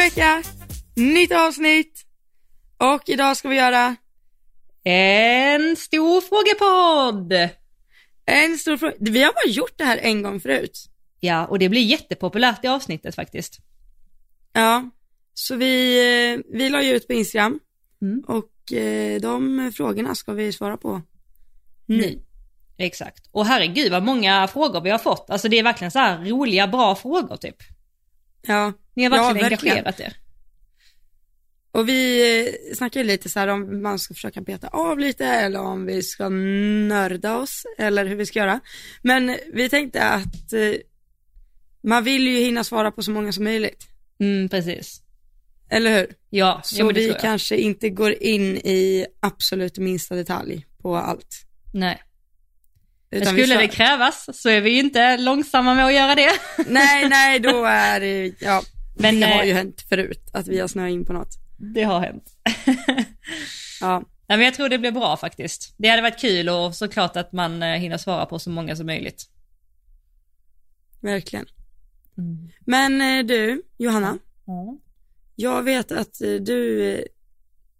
vecka, nytt avsnitt och idag ska vi göra En stor frågepodd! en stor fråga. Vi har bara gjort det här en gång förut. Ja, och det blir jättepopulärt i avsnittet faktiskt. Ja, så vi, eh, vi la ju ut på Instagram Mm. och eh, de frågorna ska vi svara på nu. Mm. Exakt. Och herregud vad många frågor vi har fått. Alltså det är verkligen så här roliga, bra frågor typ. Ja, Ni har Ja, verkligen verkligen. engagerat er. och vi eh, snackar ju lite så här om man ska försöka beta av lite eller om vi ska nörda oss eller hur vi ska göra. Men vi tänkte att eh, man vill ju hinna svara på så många som möjligt, Mm, precis. eller hur? Ja, Så ja vi kanske inte går in i absolut minsta detalj på allt. Nej. Utan vi skulle kör. det krävas så är vi inte långsamma med att göra det. Nej, nej, då är det, ja, Men, det har eh, ju hänt förut att vi har snöat in på något. Det har hänt. Ja, Nej, men jag tror det blir bra faktiskt. Det hade varit kul och såklart att man eh, hinner svara på så många som möjligt. verkligen. Men eh, du, Johanna, Ja. jag vet att du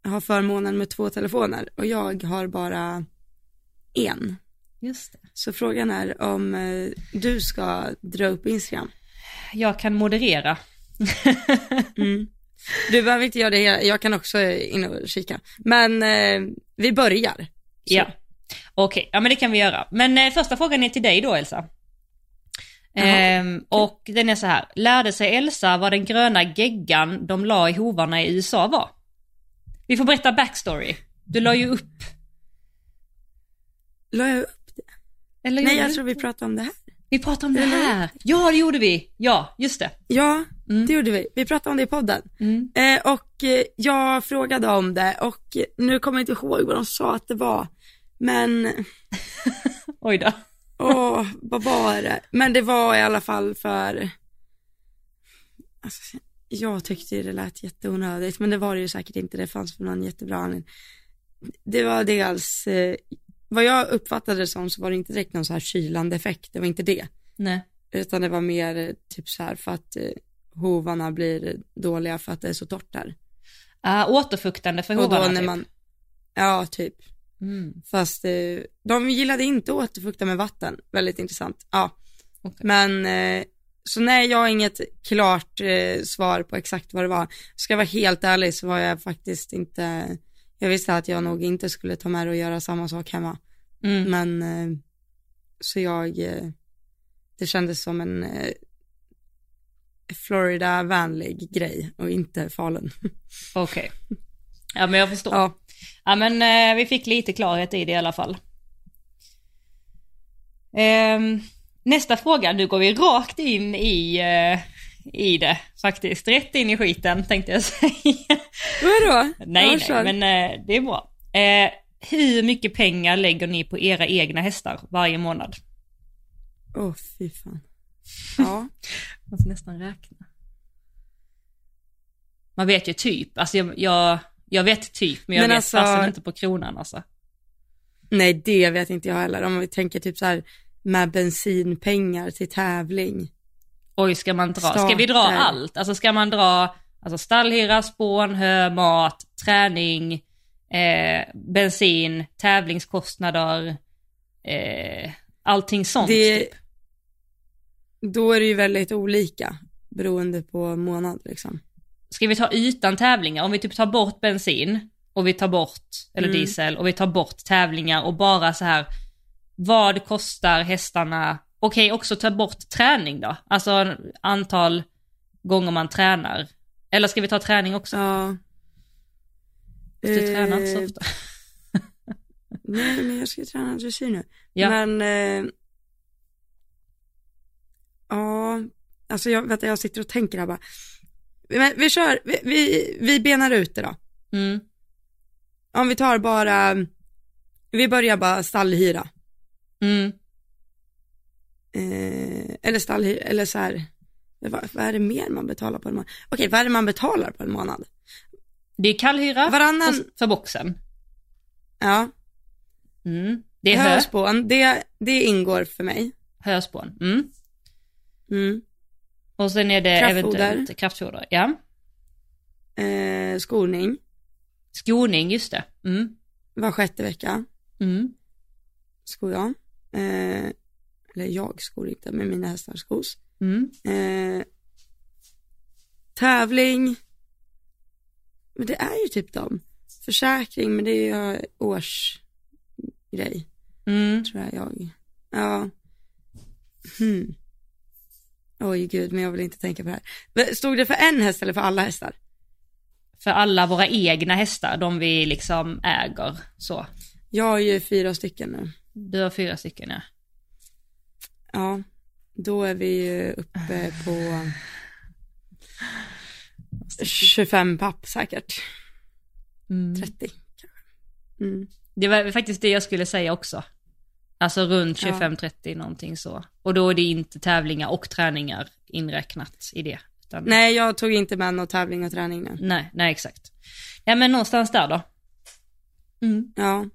har förmånen med två telefoner och jag har bara en. Just det. Så frågan är om eh, du ska dra upp Instagram. Jag kan moderera. Mm. Du behöver inte göra det jag kan också in och kika. Men eh, vi börjar. Så. Ja. Okej, ja men det kan vi göra. Men eh, första frågan är till dig då Elsa. Ehm, och den är så här, lärde sig Elsa vad den gröna geggan de la i hovarna i USA var? Vi får berätta backstory. Du la ju upp, La jag upp? Eller Nej, jag tror vi pratade om det här. Vi pratade om det här. Ja, det gjorde vi. Ja, just det. Ja, Mm. det gjorde vi. Vi pratade om det i podden. Mm. Eh, och eh, jag frågade om det och nu kommer jag inte ihåg vad de sa att det var. Men, Oj då. åh, vad var det? Men det var i alla fall för, alltså, jag tyckte det lät jätteonödigt, men det var det ju säkert inte. Det fanns för någon jättebra anledning. Det var dels, eh, vad jag uppfattade det som så var det inte direkt någon så här kylande effekt, det var inte det. Nej. Utan det var mer eh, typ så här för att eh, hovarna blir dåliga för att det är så torrt där. Ah, återfuktande för hovarna typ. man, ja typ. Mm. Fast eh, de gillade inte att återfukta med vatten, väldigt intressant. Ja, Okej. men så nej, jag har inget klart svar på exakt vad det var. Ska jag vara helt ärlig så var jag faktiskt inte, jag visste att jag nog inte skulle ta med det och göra samma sak hemma. Mm. Men, eh, så jag, eh, det kändes som en eh, Florida-vänlig grej och inte Falun. Okej. Ja men jag förstår. Ja, Ja men vi fick lite klarhet i det i alla fall. Ehm, nästa fråga, nu går vi rakt in i, i det faktiskt. Rätt in i skiten tänkte jag säga. vadå? nej nej men eh, det är bra. Eh, hur mycket pengar lägger ni på era egna hästar varje månad? Åh, fy fan. Ja, Man får nästan räkna. Man vet ju typ, alltså jag, jag, jag vet typ men jag Men vet alltså- fasen inte på kronan alltså. nej det vet inte jag heller. Om vi tänker typ så här med bensinpengar till tävling. Oj, ska man dra? Ska vi dra allt? Alltså ska man dra alltså stallhyra, spån, hö, mat, träning, eh, bensin, tävlingskostnader, eh, allting sånt Det, typ. då är det ju väldigt olika beroende på månad liksom. Ska vi ta utan tävlingar? Om vi typ tar bort bensin och vi tar bort, eller Mm. diesel, och vi tar bort tävlingar och bara så här, vad kostar hästarna? Okej, också ta bort träning då? Alltså antal gånger man tränar. Eller ska vi ta träning också? Ja. Du tränar inte så Eh, ofta. Nej, men jag ska träna dressyr nu. Ja. Men, eh, ja, alltså jag, vet, jag sitter och tänker här bara. Men vi kör, vi, vi, vi benar ut det då. Mm. Om vi tar bara, vi börjar bara stallhyra. Mm. Eh, eller stallhyra, eller så här, vad, vad är det mer man betalar på en månad? Okej, vad är det man betalar på en månad? Det är kallhyra Varannan- för, för boxen. Ja, Mm. Det är hö, höspån, det, det ingår för mig. höspån. Mm. Mm. Och sen är det Kraftfoder. eventuellt kraftfoder. Ja. eh, skolning Skoning, just det. Mm. var sjätte vecka, Mm. skor jag. Eh, eller jag skor inte, men mina hästar skos. Mm. Eh, tävling, men det är ju typ dem. Försäkring, men det är ju årsgrej, Mm. tror jag. jag. Ja. Hmm. Oj gud, men jag vill inte tänka på det här. Stod det för en häst eller för alla hästar? För alla våra egna hästar, de vi liksom äger. Så. Jag har ju fyra stycken nu. Du har fyra stycken ja. Ja, då är vi uppe på 25 papp säkert. Mm. 30 kanske. Mm. Det var faktiskt det jag skulle säga också. Alltså runt Ja. 25-30 någonting så. Och då är det inte tävlingar och träningar inräknat i det. Utan, Nej, jag tog inte med någon tävling och träning nu. nej, nej exakt. Ja men någonstans där då. Mm. Ja.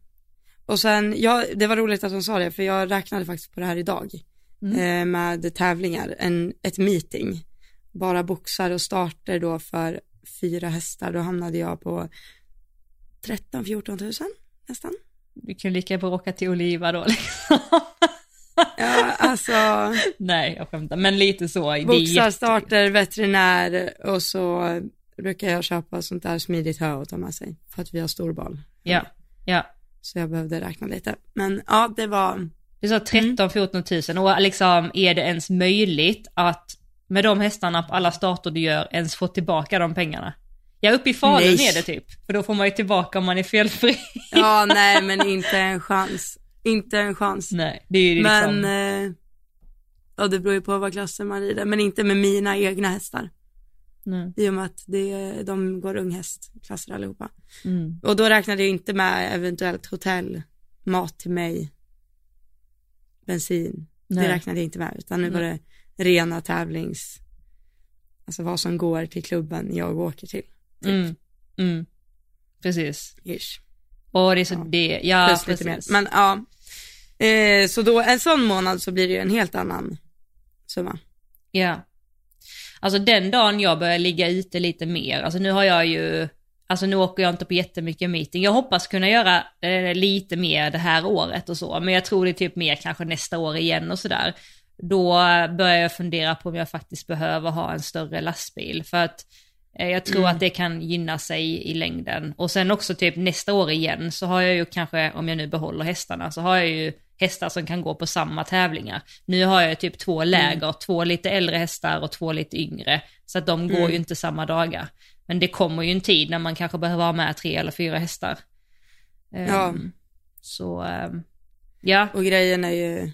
Och sen, ja, det var roligt att hon sa det, för jag räknade faktiskt på det här idag. Mm. Eh, med tävlingar, en, ett meeting. Bara boxar och starter då för fyra hästar, då hamnade jag på 13-14 tusen nästan. Du kan lika bra åka till Oliva då liksom. Ja, alltså nej, jag skämtar. Men lite så. boxar, starter, veterinär och så brukar jag köpa sånt där smidigt hö att ta med sig för att vi har storbal. Ja, ja. Så jag behövde räkna lite. Men ja, det var, Du sa 13-14 tusen och liksom är det ens möjligt att med de hästarna på alla starter du gör ens få tillbaka de pengarna? Ja, uppe i Falun är det typ. För då får man ju tillbaka om man är felfri. ja nej men inte en chans. Inte en chans. Nej, det är ju Men, liksom... eh, ja det beror ju på vad klasser man rider, men inte med mina egna hästar. Nej. I och med att det, de går unghästklasser allihopa. Mm. Och då räknade jag inte med eventuellt hotell, mat till mig, bensin. Nej. Det räknade jag inte med, utan nu var det rena tävlings, alltså vad som går till klubben jag åker till. Mm. Mm. Precis. Ish. Och det är så Ja. det, ja Plus lite precis. mer. Men ja, eh, så då en sån månad så blir det ju en helt annan summa. Ja. Alltså den dagen jag börjar ligga ute lite mer, alltså nu har jag ju, alltså nu åker jag inte på jättemycket meeting. Jag hoppas kunna göra eh, lite mer det här året och så, men jag tror det är typ mer kanske nästa år igen och sådär. Då börjar jag fundera på om jag faktiskt behöver ha en större lastbil för att eh, jag tror att det kan gynna sig i längden. Och sen också typ nästa år igen så har jag ju kanske, om jag nu behåller hästarna, så har jag ju hästar som kan gå på samma tävlingar. Nu har jag typ två läger, två lite äldre hästar och två lite yngre. Så att de går ju inte samma dagar. Men det kommer ju en tid när man kanske behöver ha med tre eller fyra hästar. Ehm, Ja. Så, ehm, ja, Och grejen är ju,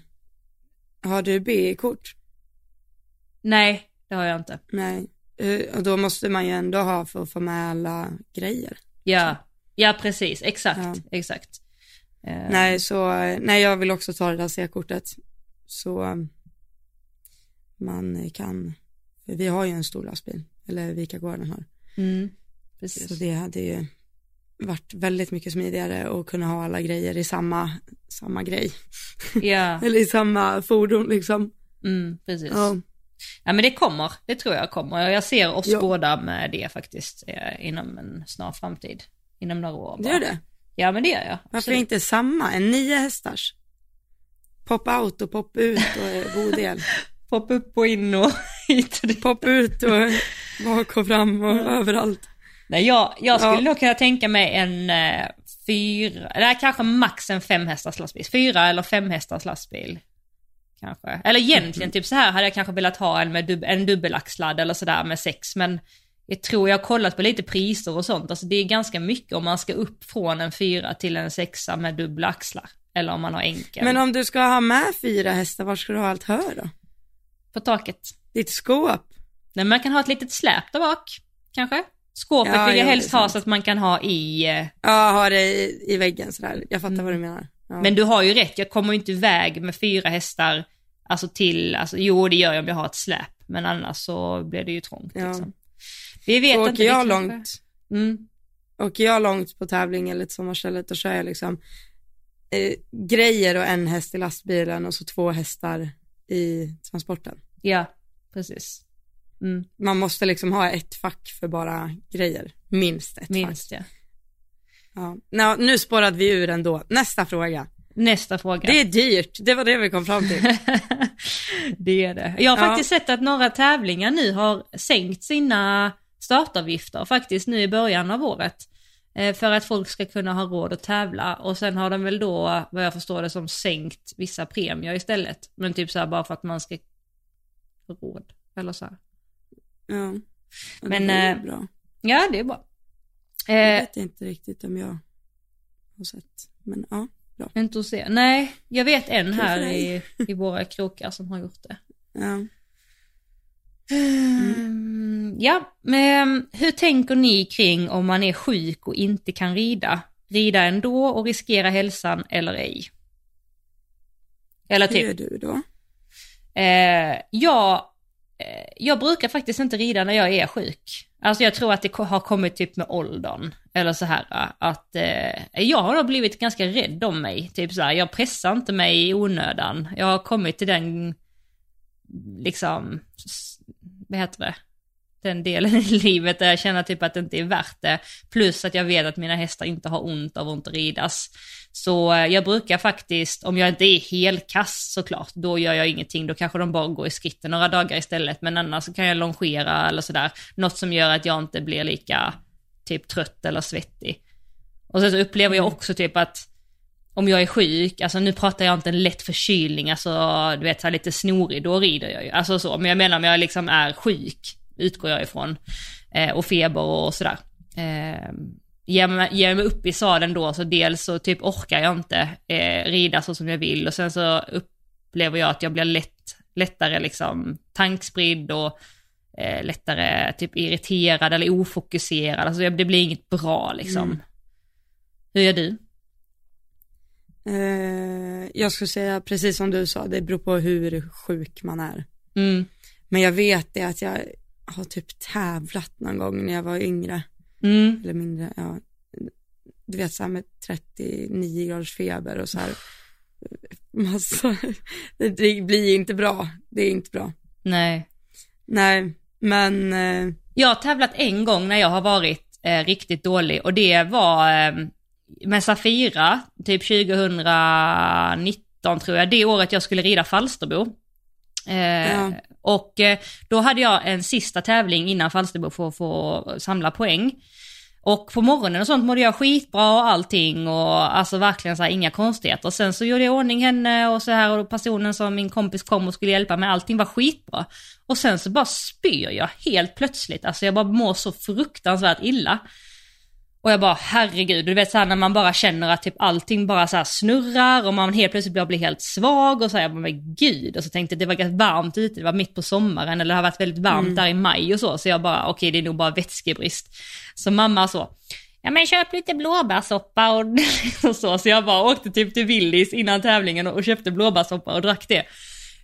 har du B-kort? nej, det har jag inte. Nej. Och då måste man ju ändå ha för att få med alla grejer. Ja, ja precis, exakt, Ja. exakt. Ehm, Nej, så, nej jag vill också ta det där C-kortet. Så man kan, vi har ju en stor lastbil, eller Vikagården har. Mm, precis. Så det hade ju varit väldigt mycket smidigare att kunna ha alla grejer i samma, samma grej. Ja, Eller i samma fordon liksom. mm, precis. Ja. Ja men det kommer, det tror jag kommer. Jag ser oss Ja. båda med det faktiskt eh, inom en snar framtid. Inom några år bara. gör det. Ja men det gör jag. Varför Absolut. inte samma? En nio hästars. Pop out och pop ut och bodel. Pop upp och in och hit och dit. Pop ut och bak och fram och överallt. Nej jag, jag skulle Ja. nog kunna tänka mig en eh, fyra, eller kanske max en fem hästars lastbil. Fyra eller fem hästars lastbil. Kanske. Eller egentligen Mm. typ så här hade jag kanske velat ha en med dub, en dubbelaxlad eller sådär med sex. Men jag tror jag har kollat på lite priser och sånt. Alltså det är ganska mycket om man ska upp från en fyra till en sexa med dubbla axlar. Eller om man har enkel. Men om du ska ha med fyra hästar, var ska du ha allt hö då? På taket. Ditt skåp? Nej, man kan ha ett litet släp där bak. Kanske. Skåpet Ja, vill jag helst ha så att man kan ha i eh, Ja, ha det i, i väggen sådär. Jag fattar vad du menar. Ja. Men du har ju rätt, jag kommer ju inte iväg med fyra hästar, alltså till, alltså jo det gör jag om jag har ett släp, men annars så blir det ju trångt Ja. liksom. Vi vet så inte. åker jag långt, Mm, åker jag långt på tävling eller till sommarstället, då kör jag liksom eh, grejer och en häst i lastbilen och så två hästar i transporten. ja, precis. Mm. Man måste liksom ha ett fack för bara grejer, minst ett Minst fack. ja. Ja. Nu spårade vi ur ändå. Nästa fråga. Nästa fråga. Det är dyrt, det var det vi kom fram till. det är det. Jag har Ja. faktiskt sett att några tävlingar nu har sänkt sina startavgifter faktiskt nu i början av året. Eh, För att folk ska kunna ha råd att tävla och sen har de väl då, vad jag förstår det som, sänkt vissa premier istället. Men typ så här bara för att man ska ha råd. Eller så här. Ja. Men, det ju eh, bra. Ja, det är bra. Jag Eh, vet inte riktigt om jag har sett, men ja, bra. inte att se. Nej, jag vet en här i, i våra krokar som har gjort det. Ja. Mm. Ja, men hur tänker ni kring om man är sjuk och inte kan rida? Rida ändå och riskera hälsan eller ej? Eller Hur typ, är du då? eh, jag, jag brukar faktiskt inte rida när jag är sjuk. Alltså jag tror att det har kommit typ med åldern. Eller så här att eh, jag har nog blivit ganska rädd om mig. Typ så här, jag pressar inte mig i onödan. Jag har kommit till den, liksom, vad heter det? Den delen i livet där jag känner typ att det inte är värt det. Plus att jag vet att mina hästar inte har ont av att inte ridas. Så eh, jag brukar faktiskt, om jag inte är helkass såklart, då gör jag ingenting. Då kanske de bara går i skritten några dagar istället. Men annars kan jag longera eller sådär. Något som gör att jag inte blir lika typ trött eller svettig. Och sen så upplever jag också typ att om jag är sjuk, alltså nu pratar jag inte en lätt förkylning, alltså du vet så här lite snorig, då rider jag ju. Alltså så, men jag menar om jag liksom är sjuk, utgår jag ifrån, eh, och feber och sådär. Eh, ger, mig, ger mig upp i sadeln då, så dels så typ orkar jag inte eh, rida så som jag vill och sen så upplever jag att jag blir lätt, lättare liksom tankspridd och eh, lättare typ irriterad eller ofokuserad, alltså det blir inget bra liksom. Mm. Hur gör du? Eh, jag skulle säga precis som du sa, det beror på hur sjuk man är. Mm. Men jag vet det att jag har typ tävlat någon gång när jag var yngre, Mm. eller mindre, ja. Du vet så här med 39 graders feber och så här. Massa, det, blir inte bra, det är inte bra. Nej. Nej, men eh, Jag har tävlat en gång när jag har varit eh, riktigt dålig och det var eh, med Safira, typ 2019 tror jag, det året jag skulle rida Falsterbo. Eh, Ja. Och eh, då hade jag en sista tävling innan Falsterbo för att få samla poäng. Och på morgonen och sånt mådde jag skitbra och allting och alltså verkligen så här, inga konstigheter. Sen så gjorde jag ordning henne och så här och personen som min kompis kom och skulle hjälpa mig, allting var skitbra. Och sen så bara spyr jag helt plötsligt, alltså jag bara mår så fruktansvärt illa. Och jag bara herregud, du vet såhär när man bara känner att typ allting bara så snurrar och man helt plötsligt blir, blir helt svag och så här, jag bara men gud. Och så tänkte jag det var ganska varmt ute, det var mitt på sommaren eller det har varit väldigt varmt Mm. där i maj och så. Så jag bara okej det är nog bara vätskebrist. Så mamma så, ja men köp lite blåbärssoppa och, och så. Så jag bara åkte typ till Willys innan tävlingen och köpte blåbärssoppa och drack det.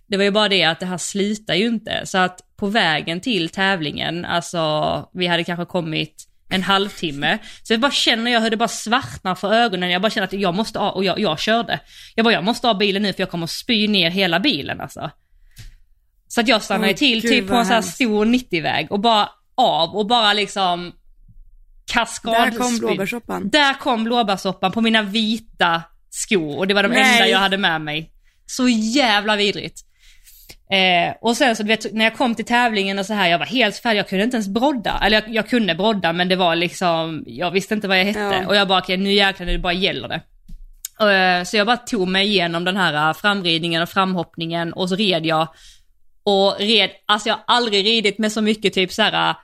Det var ju bara det att det här slutar ju inte. Så att på vägen till tävlingen, alltså vi hade kanske kommit en halvtimme. Så jag bara känner jag hur det bara svartnar för ögonen. Jag bara känner att jag måste ha, och jag, jag körde. Jag bara, jag måste ha bilen nu för jag kommer att spy ner hela bilen alltså. Så att jag stannade ju till gud, typ på en sån här stor 90-väg och bara av och bara liksom kaskad där kom blåbärssoppan. Där kom blåbärssoppan på mina vita skor och det var de Nej. enda jag hade med mig. Så jävla vidrigt. Eh, och sen så du vet, när jag kom till tävlingen och så här, jag var helt färdig, jag kunde inte ens brodda. Eller jag, jag kunde brodda men det var liksom, jag visste inte vad jag hette. Ja. Och jag bara, okej nu jäklar nu bara gäller det. Eh, så jag bara tog mig igenom den här eh, framridningen och framhoppningen och så red jag. Och red, alltså jag har aldrig ridit med så mycket typ så här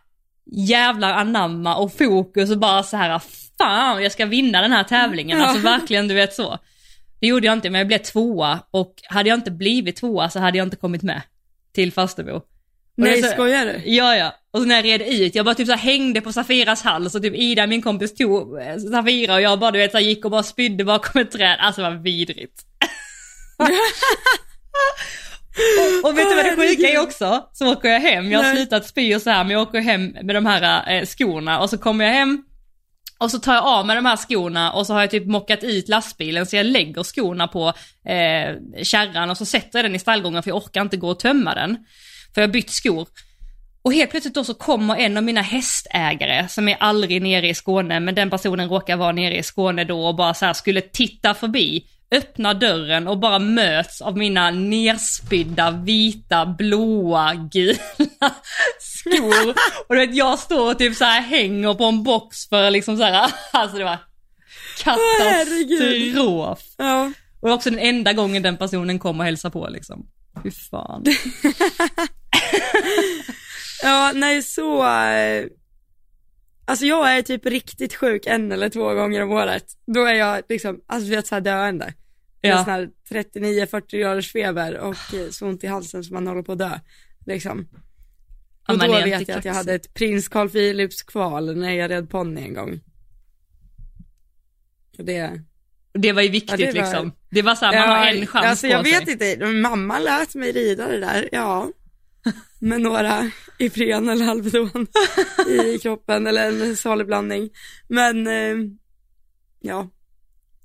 jävlar anamma och fokus och bara så här fan jag ska vinna den här tävlingen. Alltså Ja. verkligen du vet så. Det gjorde jag inte men jag blev tvåa och hade jag inte blivit tvåa så hade jag inte kommit med till Falsterbo. Och Nej, så- skojar du? Ja, ja. Och så när jag red ut, jag bara typ så hängde på Safiras hals och typ Ida, min kompis, tog eh, Safira och jag bara du vet så gick och bara spydde bakom ett träd. Alltså det var vidrigt. och, och vet du vad det sjuka är också? Så åker jag hem, jag har Nej. slutat spy och så här, men jag åker hem med de här eh, skorna och så kommer jag hem och så tar jag av mig de här skorna och så har jag typ mockat ut lastbilen så jag lägger skorna på eh, kärran och så sätter jag den i stallgången för jag orkar inte gå och tömma den. För jag har bytt skor. Och helt plötsligt då så kommer en av mina hästägare som är aldrig nere i Skåne, men den personen råkar vara nere i Skåne då och bara så här skulle titta förbi, öppna dörren och bara möts av mina nerspydda, vita, blåa, gula skor. Och du vet jag står och typ så här hänger på en box för liksom så här, alltså det var katastrof. Ja. Och också den enda gången den personen kom och hälsade på liksom. Fy fan. Ja, nej så, eh, alltså jag är typ riktigt sjuk en eller två gånger om året. Då är jag liksom, alltså vet såhär döende. Ja. Ja. Sån här 39-40 graders feber och så ont i halsen som man håller på att dö. Liksom. Ja, Och då vet jag att jag kaxig. hade ett prins Carl Philips kval när jag red ponny en gång. Och det, Det var ju viktigt Ja, det var- liksom. Det var såhär, man har en chans alltså på jag sig. vet inte, mamma lät mig rida det där, ja. Med några Ipren eller Alvedon i kroppen eller en salig blandning. Men, eh, ja.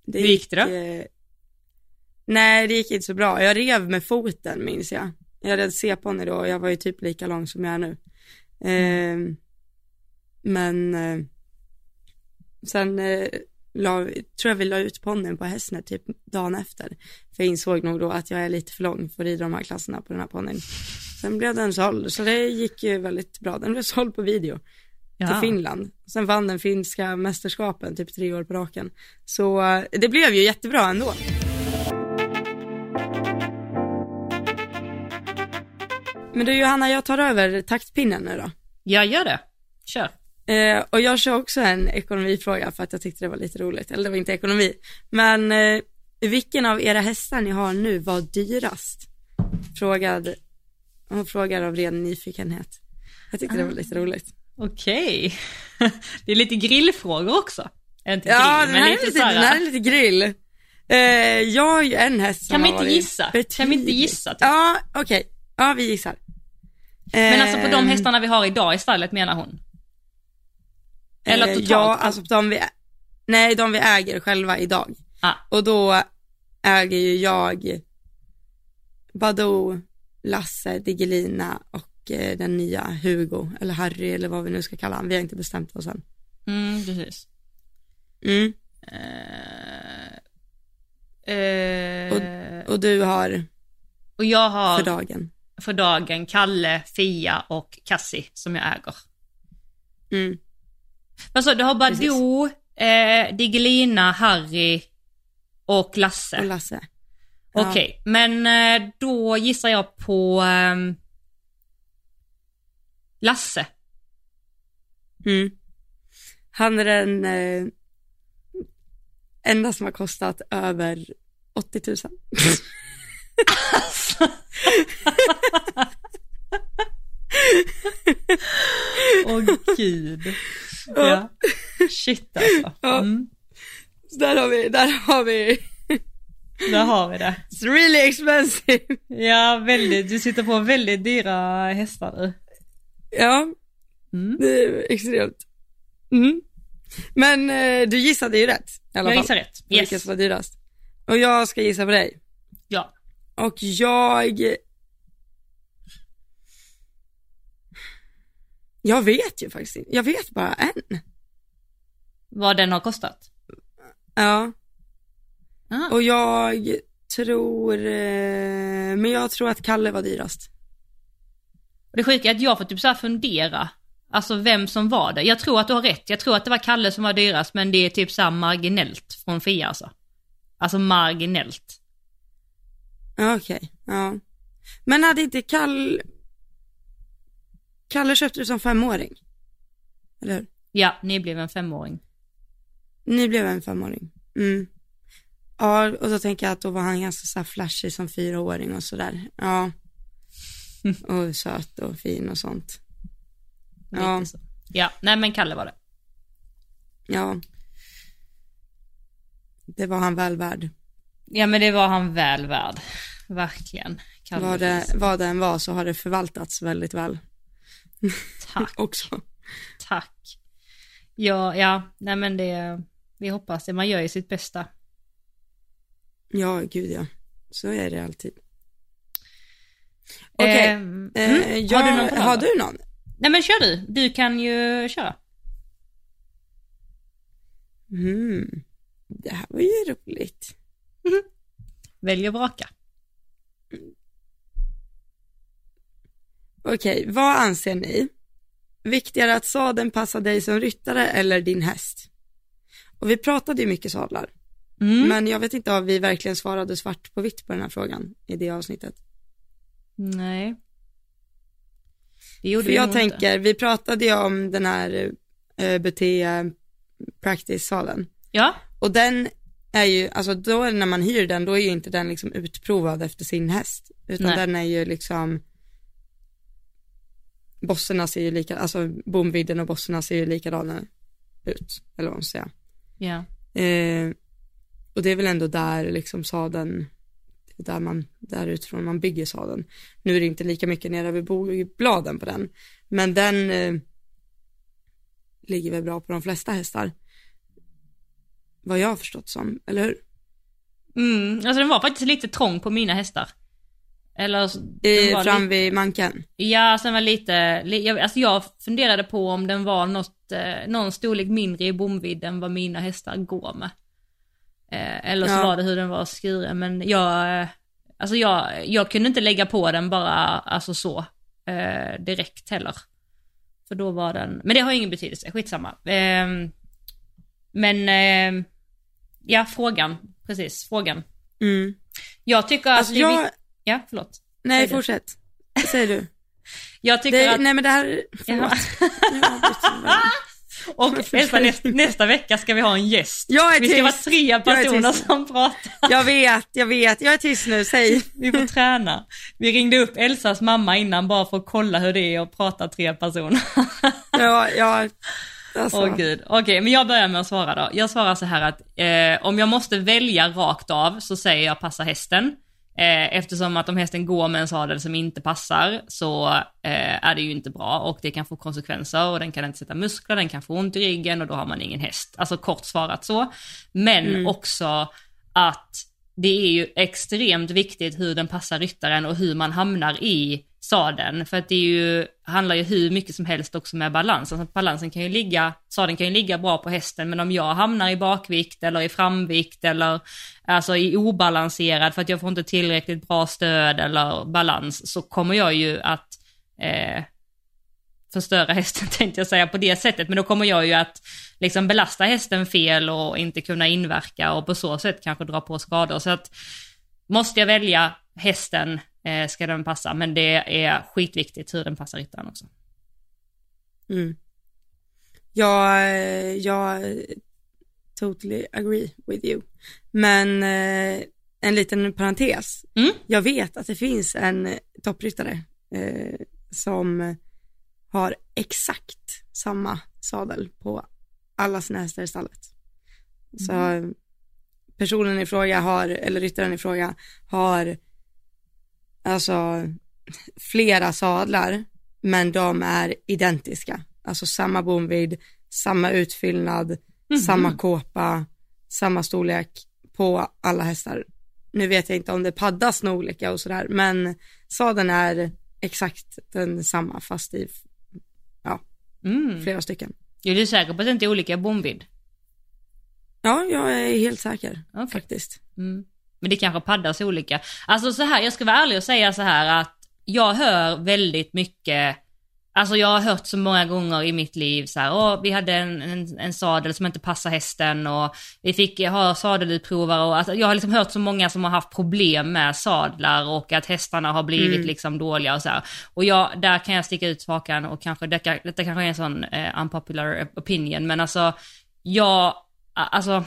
Det Hur gick det då? eh, nej, det gick inte så bra. Jag rev med foten minns jag. Jag red C-ponny då och jag var ju typ lika lång som jag är nu. Eh, men eh, sen eh, la, tror jag vi la ut ponnyn på Hästnäs typ dagen efter. För jag insåg nog då att jag är lite för lång för att rida de här klasserna på den här ponnyn. Sen blev den såld, så det gick ju väldigt bra. Den blev såld på video till Ja. Finland. Sen vann den finska mästerskapen typ tre år på raken. Så eh, det blev ju jättebra ändå. Men du Johanna, jag tar över taktpinnen nu då. Jag gör det. Kör. Eh, och jag kör också en ekonomifråga för att jag tyckte det var lite roligt. Eller det var inte ekonomi. Men eh, vilken av era hästar ni har nu var dyrast? Frågad, hon frågar av ren nyfikenhet. Jag tyckte det var lite roligt. Okej. Det är lite grillfrågor också. Inte grill, Ja, den här, är lite, lite, den här är lite grill. Eh, jag har ju en häst som Kan vi inte varit gissa? Kan vi inte betydligt- gissa, typ? Ja, okej. Ja, vi gissar. Men alltså på de Ehm, hästarna vi har idag i stallet menar hon? Eller eh, totalt? Ja, alltså de vi, nej, de vi äger själva idag. Ah. Och då äger ju jag Badou, Lasse, Digelina och eh, den nya Hugo, eller Harry eller vad vi nu ska kalla honom. Vi har inte bestämt oss än. Mm, precis. Mm. Eh, eh, Och du har och jag har för dagen. för dagen Kalle, Fia och Cassie som jag äger. Mm. Alltså du har Badou, eh, Digelina, Harry och Lasse. Och Lasse. Ja. Okej, men eh, då gissar jag på ehm, Lasse. Mm. Han är den eh, enda som har kostat över 80 000. Åh gud. Ja. Shit alltså. Mm. Så där har vi, där har vi, Där har vi det. it's really expensive. Ja, väldigt. Du sitter på väldigt dyra hästar nu. Ja, Mm. det är extremt. Mm. Men eh, du gissade ju rätt i alla Jag fall. gissar rätt. Vilket Yes. var dyrast. Och jag ska gissa på dig. Ja. Och jag... Jag vet ju faktiskt inte. Jag vet bara en. Vad den har kostat. Ja. Ah. Och jag tror... Eh, men jag tror att Kalle var dyrast. Och det sjuka är att jag får typ så här fundera, alltså vem som var det. Jag tror att du har rätt, jag tror att det var Kalle som var dyrast men det är typ så marginellt från Fia alltså. Alltså marginellt. Okej, ja. Men hade inte Kalle... Kalle köpte du som femåring? Eller hur? Ja, ni blev en femåring. Ni blev en femåring. Mm. Ja, och då tänker jag att då var han ganska så här flashig som fyraåring och sådär. Ja. Och söt och fin och sånt. Ja. Så. Ja, nej men Kalle var det. Ja. Det var han väl värd. Ja men det var han väl värd. Verkligen. Kalle Vad det, vad det än var så har det förvaltats väldigt väl Tack, också. tack. Ja, ja, nej men det, vi hoppas det. Man gör ju sitt bästa. Ja, gud ja. Så är det alltid. Okej, Ehm, eh, mm, jag, har du någon Har du någon? Nej men kör du, du kan ju köra. Mm. Det här var ju roligt. Välj och vraka. Okej, vad anser ni? Viktigare att sadeln passar dig som ryttare eller din häst? Och vi pratade ju mycket sadlar, Mm. men jag vet inte om vi verkligen svarade svart på vitt på den här frågan i det avsnittet. Nej. Det gjorde För vi jag tänker, vi pratade ju om den här BT practice-sadeln. Ja, Och den är ju, alltså då när man hyr den, då är ju inte den liksom utprovad efter sin häst. Utan Nej. den är ju liksom, bosserna ser ju lika, alltså bomvidden och bosserna ser ju likadana ut, eller vad man ska säga. ja. Eh, och det är väl ändå där liksom sadeln, där man, där utifrån man bygger sadeln. Nu är det inte lika mycket nere vid bogbladen på den, men den eh, ligger väl bra på de flesta hästar. Vad jag har förstått som, eller hur? Mm. Alltså den var faktiskt lite trång på mina hästar. Eller I, var fram vid manken. Ja, sen var lite, li, jag, alltså jag funderade på om den var något, eh, någon storlek mindre i bomvidd än vad mina hästar går med. Eh, eller så Ja. var det hur den var skuren, men jag, eh, alltså jag, jag kunde inte lägga på den bara, alltså så, eh, direkt heller. För då var den, men det har ingen betydelse, skitsamma. Eh, men, eh, ja frågan, precis, frågan. Mm. Jag tycker Alltså att det är jag, Ja, förlåt. nej säg fortsätt. Säg du. Jag tycker Det, att... Nej men det här, förlåt. Ja, Och Elsa, nästa, nästa vecka ska vi ha en gäst. Jag är Vi ska vara tyst. tre är personer som pratar. Jag vet, jag vet, jag är tyst nu, säg. Vi får träna. Vi ringde upp Elsas mamma innan bara för att kolla hur det är att prata tre personer. Ja, ja, alltså. Åh gud. Okej, men jag börjar med att svara då. Jag svarar så här att eh, om jag måste välja rakt av så säger jag passa hästen. Eh, eftersom att om hästen går med en sadel som inte passar så eh, är det ju inte bra och det kan få konsekvenser och den kan inte sätta muskler, den kan få ont i ryggen och då har man ingen häst. Alltså kort svarat så. Men Mm. också att det är ju extremt viktigt hur den passar ryttaren och hur man hamnar i sadeln. För att det är ju, handlar ju hur mycket som helst också med balansen. Alltså balansen kan ju ligga, sadeln kan ju ligga bra på hästen, men om jag hamnar i bakvikt eller i framvikt eller alltså i obalanserad för att jag får inte tillräckligt bra stöd eller balans så kommer jag ju att eh, förstöra hästen tänkte jag säga på det sättet, men då kommer jag ju att liksom belasta hästen fel och inte kunna inverka och på så sätt kanske dra på skador. Så att måste jag välja hästen eh, ska den passa, men det är skitviktigt hur den passar ryttaren också. Mm. Jag, eh, jag totally agree with you. Men eh, en liten parentes. Mm. Jag vet att det finns en toppryttare eh, som har exakt samma sadel på alla sina hästar i stallet. Så personen i fråga har, eller ryttaren i fråga har alltså flera sadlar, men de är identiska. Alltså samma bomvidd, samma utfyllnad, samma kåpa, samma storlek på alla hästar. Nu vet jag inte om det paddas några olika och sådär, men sadeln är exakt den samma fast i Mm. flera stycken. Är du säker på att det inte är olika bomvidd? Ja, jag är helt säker Okej. faktiskt. Mm. Men det kanske paddas olika. Alltså så här, jag ska vara ärlig och säga så här att jag hör väldigt mycket, alltså jag har hört så många gånger i mitt liv så här, åh vi hade en, en, en sadel som inte passar hästen och vi fick ha sadelutprovare och alltså, jag har liksom hört så många som har haft problem med sadlar och att hästarna har blivit Mm. liksom dåliga och så här. Och jag, där kan jag sticka ut svakan och kanske, detta, detta kanske är en sån eh, unpopular opinion, men alltså jag, alltså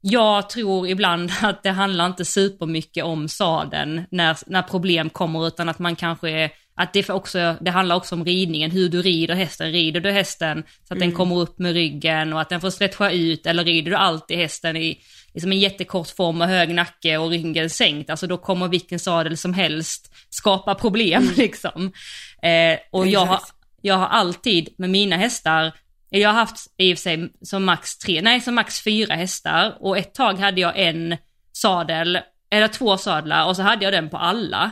jag tror ibland att det handlar inte supermycket om sadeln när, när problem kommer utan att man kanske är, att det, också, det handlar också om ridningen, hur du rider hästen. Rider du hästen så att den kommer upp med ryggen och att den får stretcha ut eller rider du alltid hästen i liksom en jättekort form och hög nacke och ryggen sänkt, alltså då kommer vilken sadel som helst skapa problem liksom. Eh, och jag har, jag har alltid med mina hästar jag har haft i och för sig som max tre, nej som max fyra hästar och ett tag hade jag en sadel, eller två sadlar och så hade jag den på alla.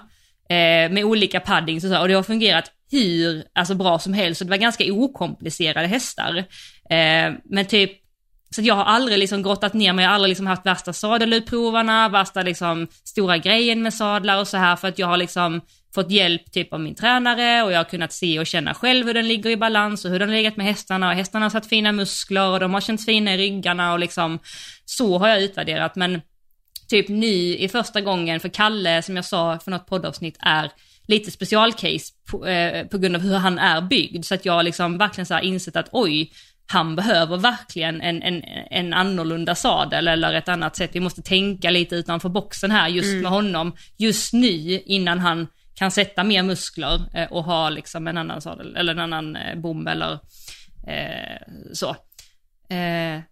Eh, med olika paddings och så och det har fungerat hur alltså, bra som helst, så det var ganska okomplicerade hästar. Eh, men typ, så jag har aldrig liksom grottat ner mig, jag har aldrig liksom haft värsta sadelutprovarna, värsta liksom stora grejen med sadlar och så här för att jag har liksom fått hjälp typ av min tränare och jag har kunnat se och känna själv hur den ligger i balans och hur den legat med hästarna och hästarna har satt fina muskler och de har känts fina i ryggarna och liksom så har jag utvärderat men typ ny i första gången för Kalle som jag sa för något poddavsnitt är lite specialcase på, eh, på grund av hur han är byggd så att jag liksom verkligen så här insett att oj han behöver verkligen en, en, en annorlunda sadel eller ett annat sätt. Vi måste tänka lite utanför boxen här just mm. med honom just nu innan han kan sätta mer muskler eh, och ha liksom en annan sadel eller en annan eh, bom eller eh, så.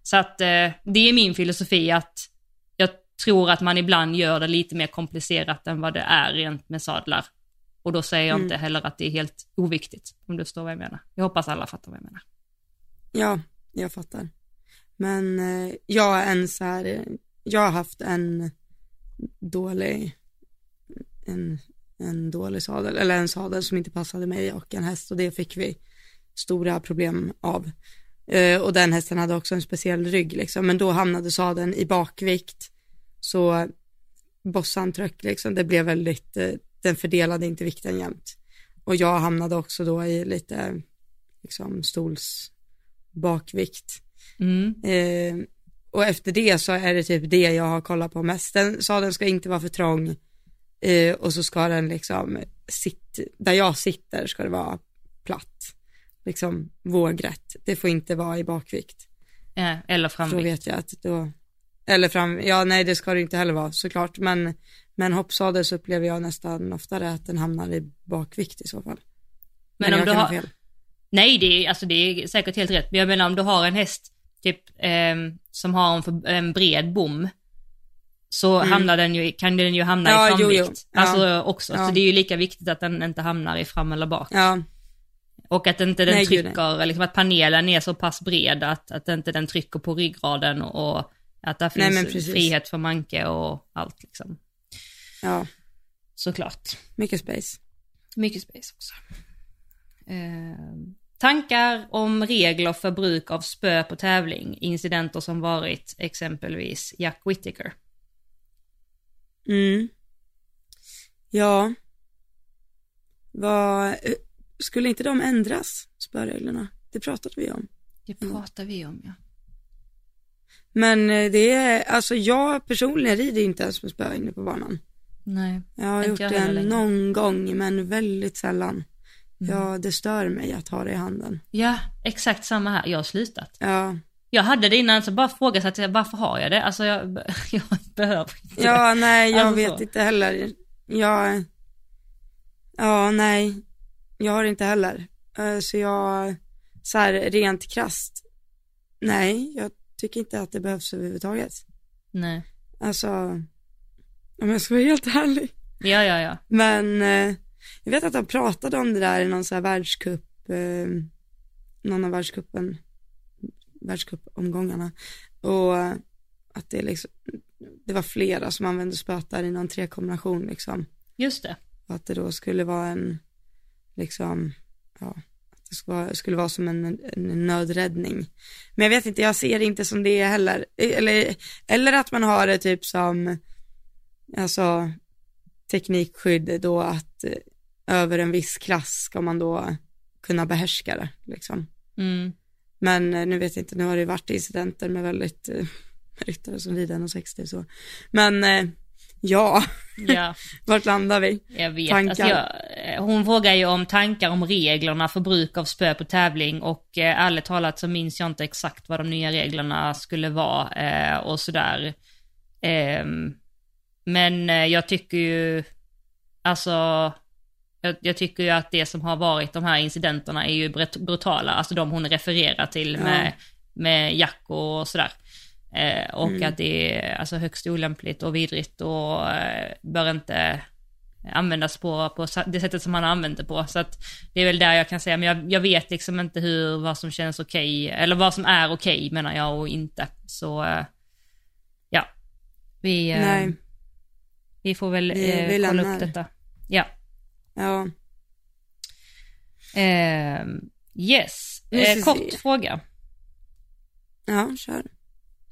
Så att det är min filosofi att jag tror att man ibland gör det lite mer komplicerat än vad det är rent med sadlar. Och då säger jag mm. inte heller att det är helt oviktigt, om du förstår vad jag menar. Jag hoppas alla fattar vad jag menar. Ja, jag fattar. Men jag är en så här, jag har haft en dålig, en en dålig sadel, eller en sadel som inte passade mig och en häst och det fick vi stora problem av. Eh, och den hästen hade också en speciell rygg liksom, men då hamnade sadeln i bakvikt. Så bossan tröck liksom, det blev väldigt, eh, den fördelade inte vikten jämnt. Och jag hamnade också då i lite, liksom stols bakvikt. Mm. Eh, och efter det så är det typ det jag har kollat på mest. Den sadeln ska inte vara för trång eh, och så ska den liksom, sitt, där jag sitter ska det vara platt, liksom vågrätt. Det får inte vara i bakvikt. Ja, eller framvikt. Då vet jag att då, eller fram, ja nej det ska det inte heller vara såklart, men, men hoppsadel så upplever jag nästan oftare att den hamnar i bakvikt i så fall. Men, men om du har, fel. nej det är, alltså det är säkert helt rätt, men jag menar om du har en häst typ eh, som har en, en bred bom så mm. hamnar den ju, kan den ju hamna ja, i framvikt. Jo, jo. Ja. Alltså också, ja. så det är ju lika viktigt att den inte hamnar i fram eller bak. Och att inte den nej, trycker, gud, liksom att panelen är så pass bred att, att inte den trycker på ryggraden och att där finns nej, frihet för manke och allt liksom. Ja. Såklart. Mycket space. Mycket space också. Eh, tankar om regler för bruk av spö på tävling, incidenter som varit exempelvis Jack Whittaker. Mm. Ja. Vad, skulle inte de ändras, spöreglerna? Det pratade vi om. Det pratade vi om, ja. Men eh, det är, alltså jag personligen rider inte ens med spö inne på banan. Nej. Jag har gjort det någon gång, men väldigt sällan. Mm. Ja, det stör mig att ha det i handen. Ja, exakt samma här. Jag har slutat. Ja. Jag hade det innan så bara frågade varför har jag det? Alltså jag, jag behöver inte Ja, nej, jag alltså vet så. inte heller. Jag, ja, nej, jag har inte heller. Eh, så jag, så här rent krast, nej, jag tycker inte att det behövs överhuvudtaget. Nej. Alltså, om jag ska vara helt ärlig. Ja, ja, ja. Men eh, jag vet att de pratade om det där i någon så här världscup, eh, någon av världscupen världscupomgångarna. Och att det liksom, det var flera som använde spötar i någon trekombination liksom. Just det. Och att det då skulle vara en, liksom, ja, att det skulle vara, skulle vara som en, en nödräddning. Men jag vet inte, jag ser det inte som det heller. Eller, eller att man har det typ som, alltså, teknikskydd då att eh, över en viss klass ska man då kunna behärska det liksom. Mm. Men eh, nu vet jag inte, nu har det varit incidenter med väldigt eh, ryttare som rider 1,60 så. Men eh, ja, ja. vart landar vi? Jag vet, alltså jag, eh, hon frågar ju om tankar om reglerna för bruk av spö på tävling och eh, ärligt talat så minns jag inte exakt vad de nya reglerna skulle vara eh, och sådär. Eh, men jag tycker ju, alltså jag, jag, tycker ju att det som har varit de här incidenterna är ju brutala, alltså de hon refererar till med, ja. med Jack och sådär. Eh, och mm. att det är alltså högst olämpligt och vidrigt och eh, bör inte användas på, på det sättet som han använt det på. Så att det är väl där jag kan säga, men jag, jag vet liksom inte hur, vad som känns okej, okay, eller vad som är okej okay, menar jag och inte. Så eh, ja, vi, eh, vi får väl vi, vi kolla upp detta. Ja. Ja. Eh, yes, Vi eh, kort se. fråga. Ja, kör.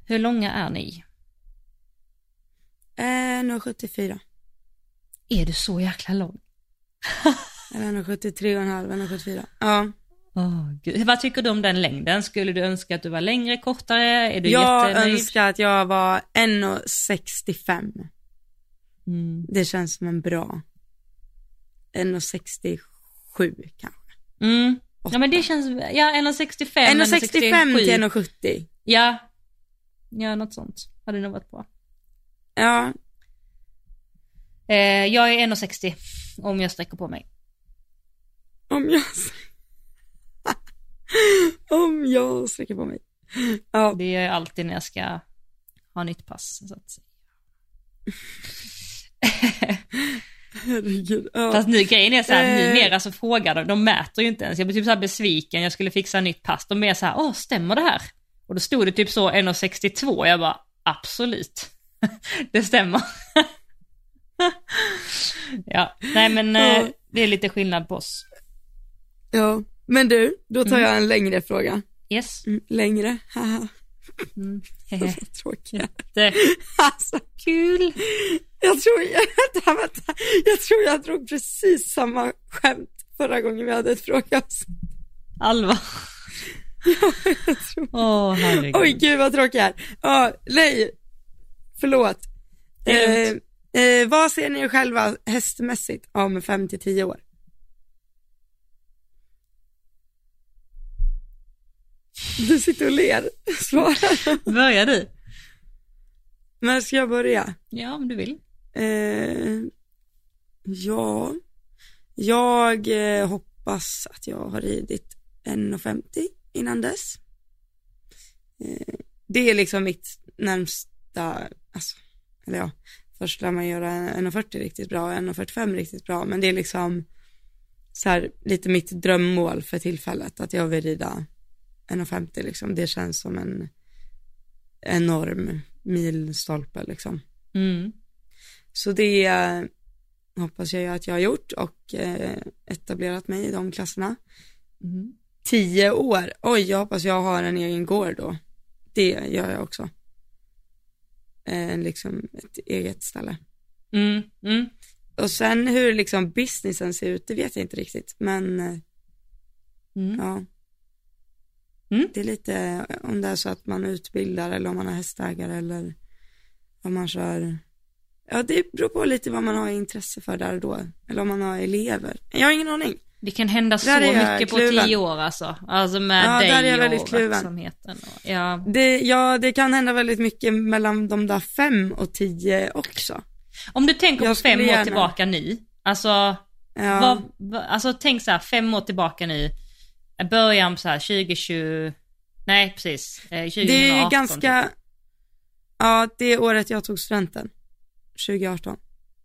Hur långa är ni? Eh, 1,74. Är du så jäkla lång? Eller 1,73 och en halv, 1,74. Ja. Gud. Vad tycker du om den längden? Skulle du önska att du var längre, kortare? Är du Jag jättenöjd? önskar att jag var 1,65. Mm. Det känns som en bra. 1,67 kanske. Mm. Ja men det känns, ja 1,65, 1,65 till 1,67. 1,70. Ja. Ja, något sånt. Hade nog varit bra. Ja, Eh, jag är 1,60 om jag sträcker på mig. om jag... om jag sträcker på mig. Ja, Det är alltid när jag ska ha nytt pass. Så att säga. herregud. Ja. Fast nu grejen är så här, Eh. numera så frågar de, de mäter ju inte ens. Jag blir typ så besviken, jag skulle fixa nytt pass. De är så här, åh stämmer det här? Och då stod det typ så 1,62 jag bara, absolut. det stämmer. ja, nej men eh, Ja. det är lite skillnad på oss. ja. Men du, då tar Mm. jag en längre fråga. Yes. Mm, längre, haha. Mm. hehe. Tråkiga. Det- Alltså, Kul. jag tror, vänta, vänta. Jag tror jag drog precis samma skämt förra gången vi hade ett frågeavsnitt. Allvar. Jag tror- Åh herregud. Oj, gud vad tråkig jag är. Ja, nej, förlåt. Eh, eh, vad ser ni själva hästmässigt om fem till tio år? Du sitter och ler, svara. Börjar du? När ska jag börja? Ja, om du vill. Eh, ja, jag eh, hoppas att jag har ridit 1,50 innan dess. Eh, det är liksom mitt närmsta, alltså, eller ja, först lär man göra 1,40 riktigt bra och 1,45 riktigt bra, men det är liksom så här lite mitt drömmål för tillfället, att jag vill rida 1,50 liksom. Det känns som en enorm milstolpe liksom. Mm. Så det hoppas jag att jag har gjort och eh, etablerat mig i de klasserna. Mm. Tio år, oj jag hoppas jag har en egen gård då. Det gör jag också. Eh, liksom ett eget ställe. Mm. Mm. Och sen hur liksom businessen ser ut, det vet jag inte riktigt. Men eh, Mm. ja. Mm. Det är lite om det är så att man utbildar eller om man har hästägare eller om man kör. Ja, det beror på lite vad man har intresse för där och då. Eller om man har elever. Jag har ingen aning. Det kan hända så är mycket på kluven. tio år alltså. Alltså med Ja, där är dig jag väldigt och kluven. verksamheten. Och, ja. Det, ja, det kan hända väldigt mycket mellan de där fem och tio också. Om du tänker Jag på fem skulle år gärna- tillbaka nu. Alltså, Ja, vad, alltså tänk så här, fem år tillbaka nu. Början på så här 2020, nej precis, eh, 2018. det är typ. ganska, ja, det är året jag tog studenten. 2018.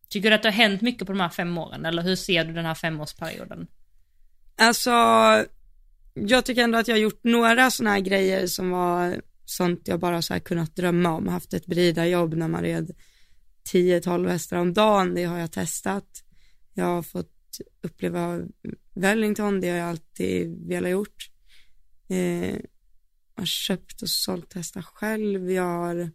Tycker du att det har hänt mycket på de här fem åren? Eller hur ser du den här femårsperioden? Alltså, jag tycker ändå att jag har gjort några sådana här grejer som var sånt jag bara så här kunnat drömma om. Haft ett bridarjobb när man red 10-12 hästar om dagen, det har jag testat. Jag har fått uppleva Wellington, det har jag alltid velat gjort. Eh, jag har köpt och sålt hästar själv, jag har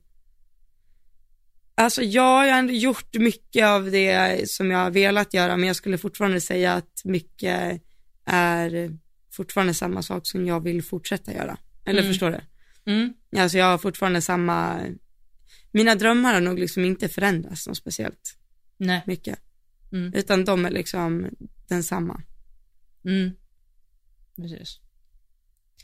Alltså jag har ändå gjort mycket av det som jag har velat göra, men jag skulle fortfarande säga att mycket är fortfarande samma sak som jag vill fortsätta göra. Eller Mm. förstår du? Mm. Alltså jag har fortfarande samma, mina drömmar har nog liksom inte förändrats något speciellt Nej. mycket. Mm. Utan de är liksom densamma. Mm. Precis.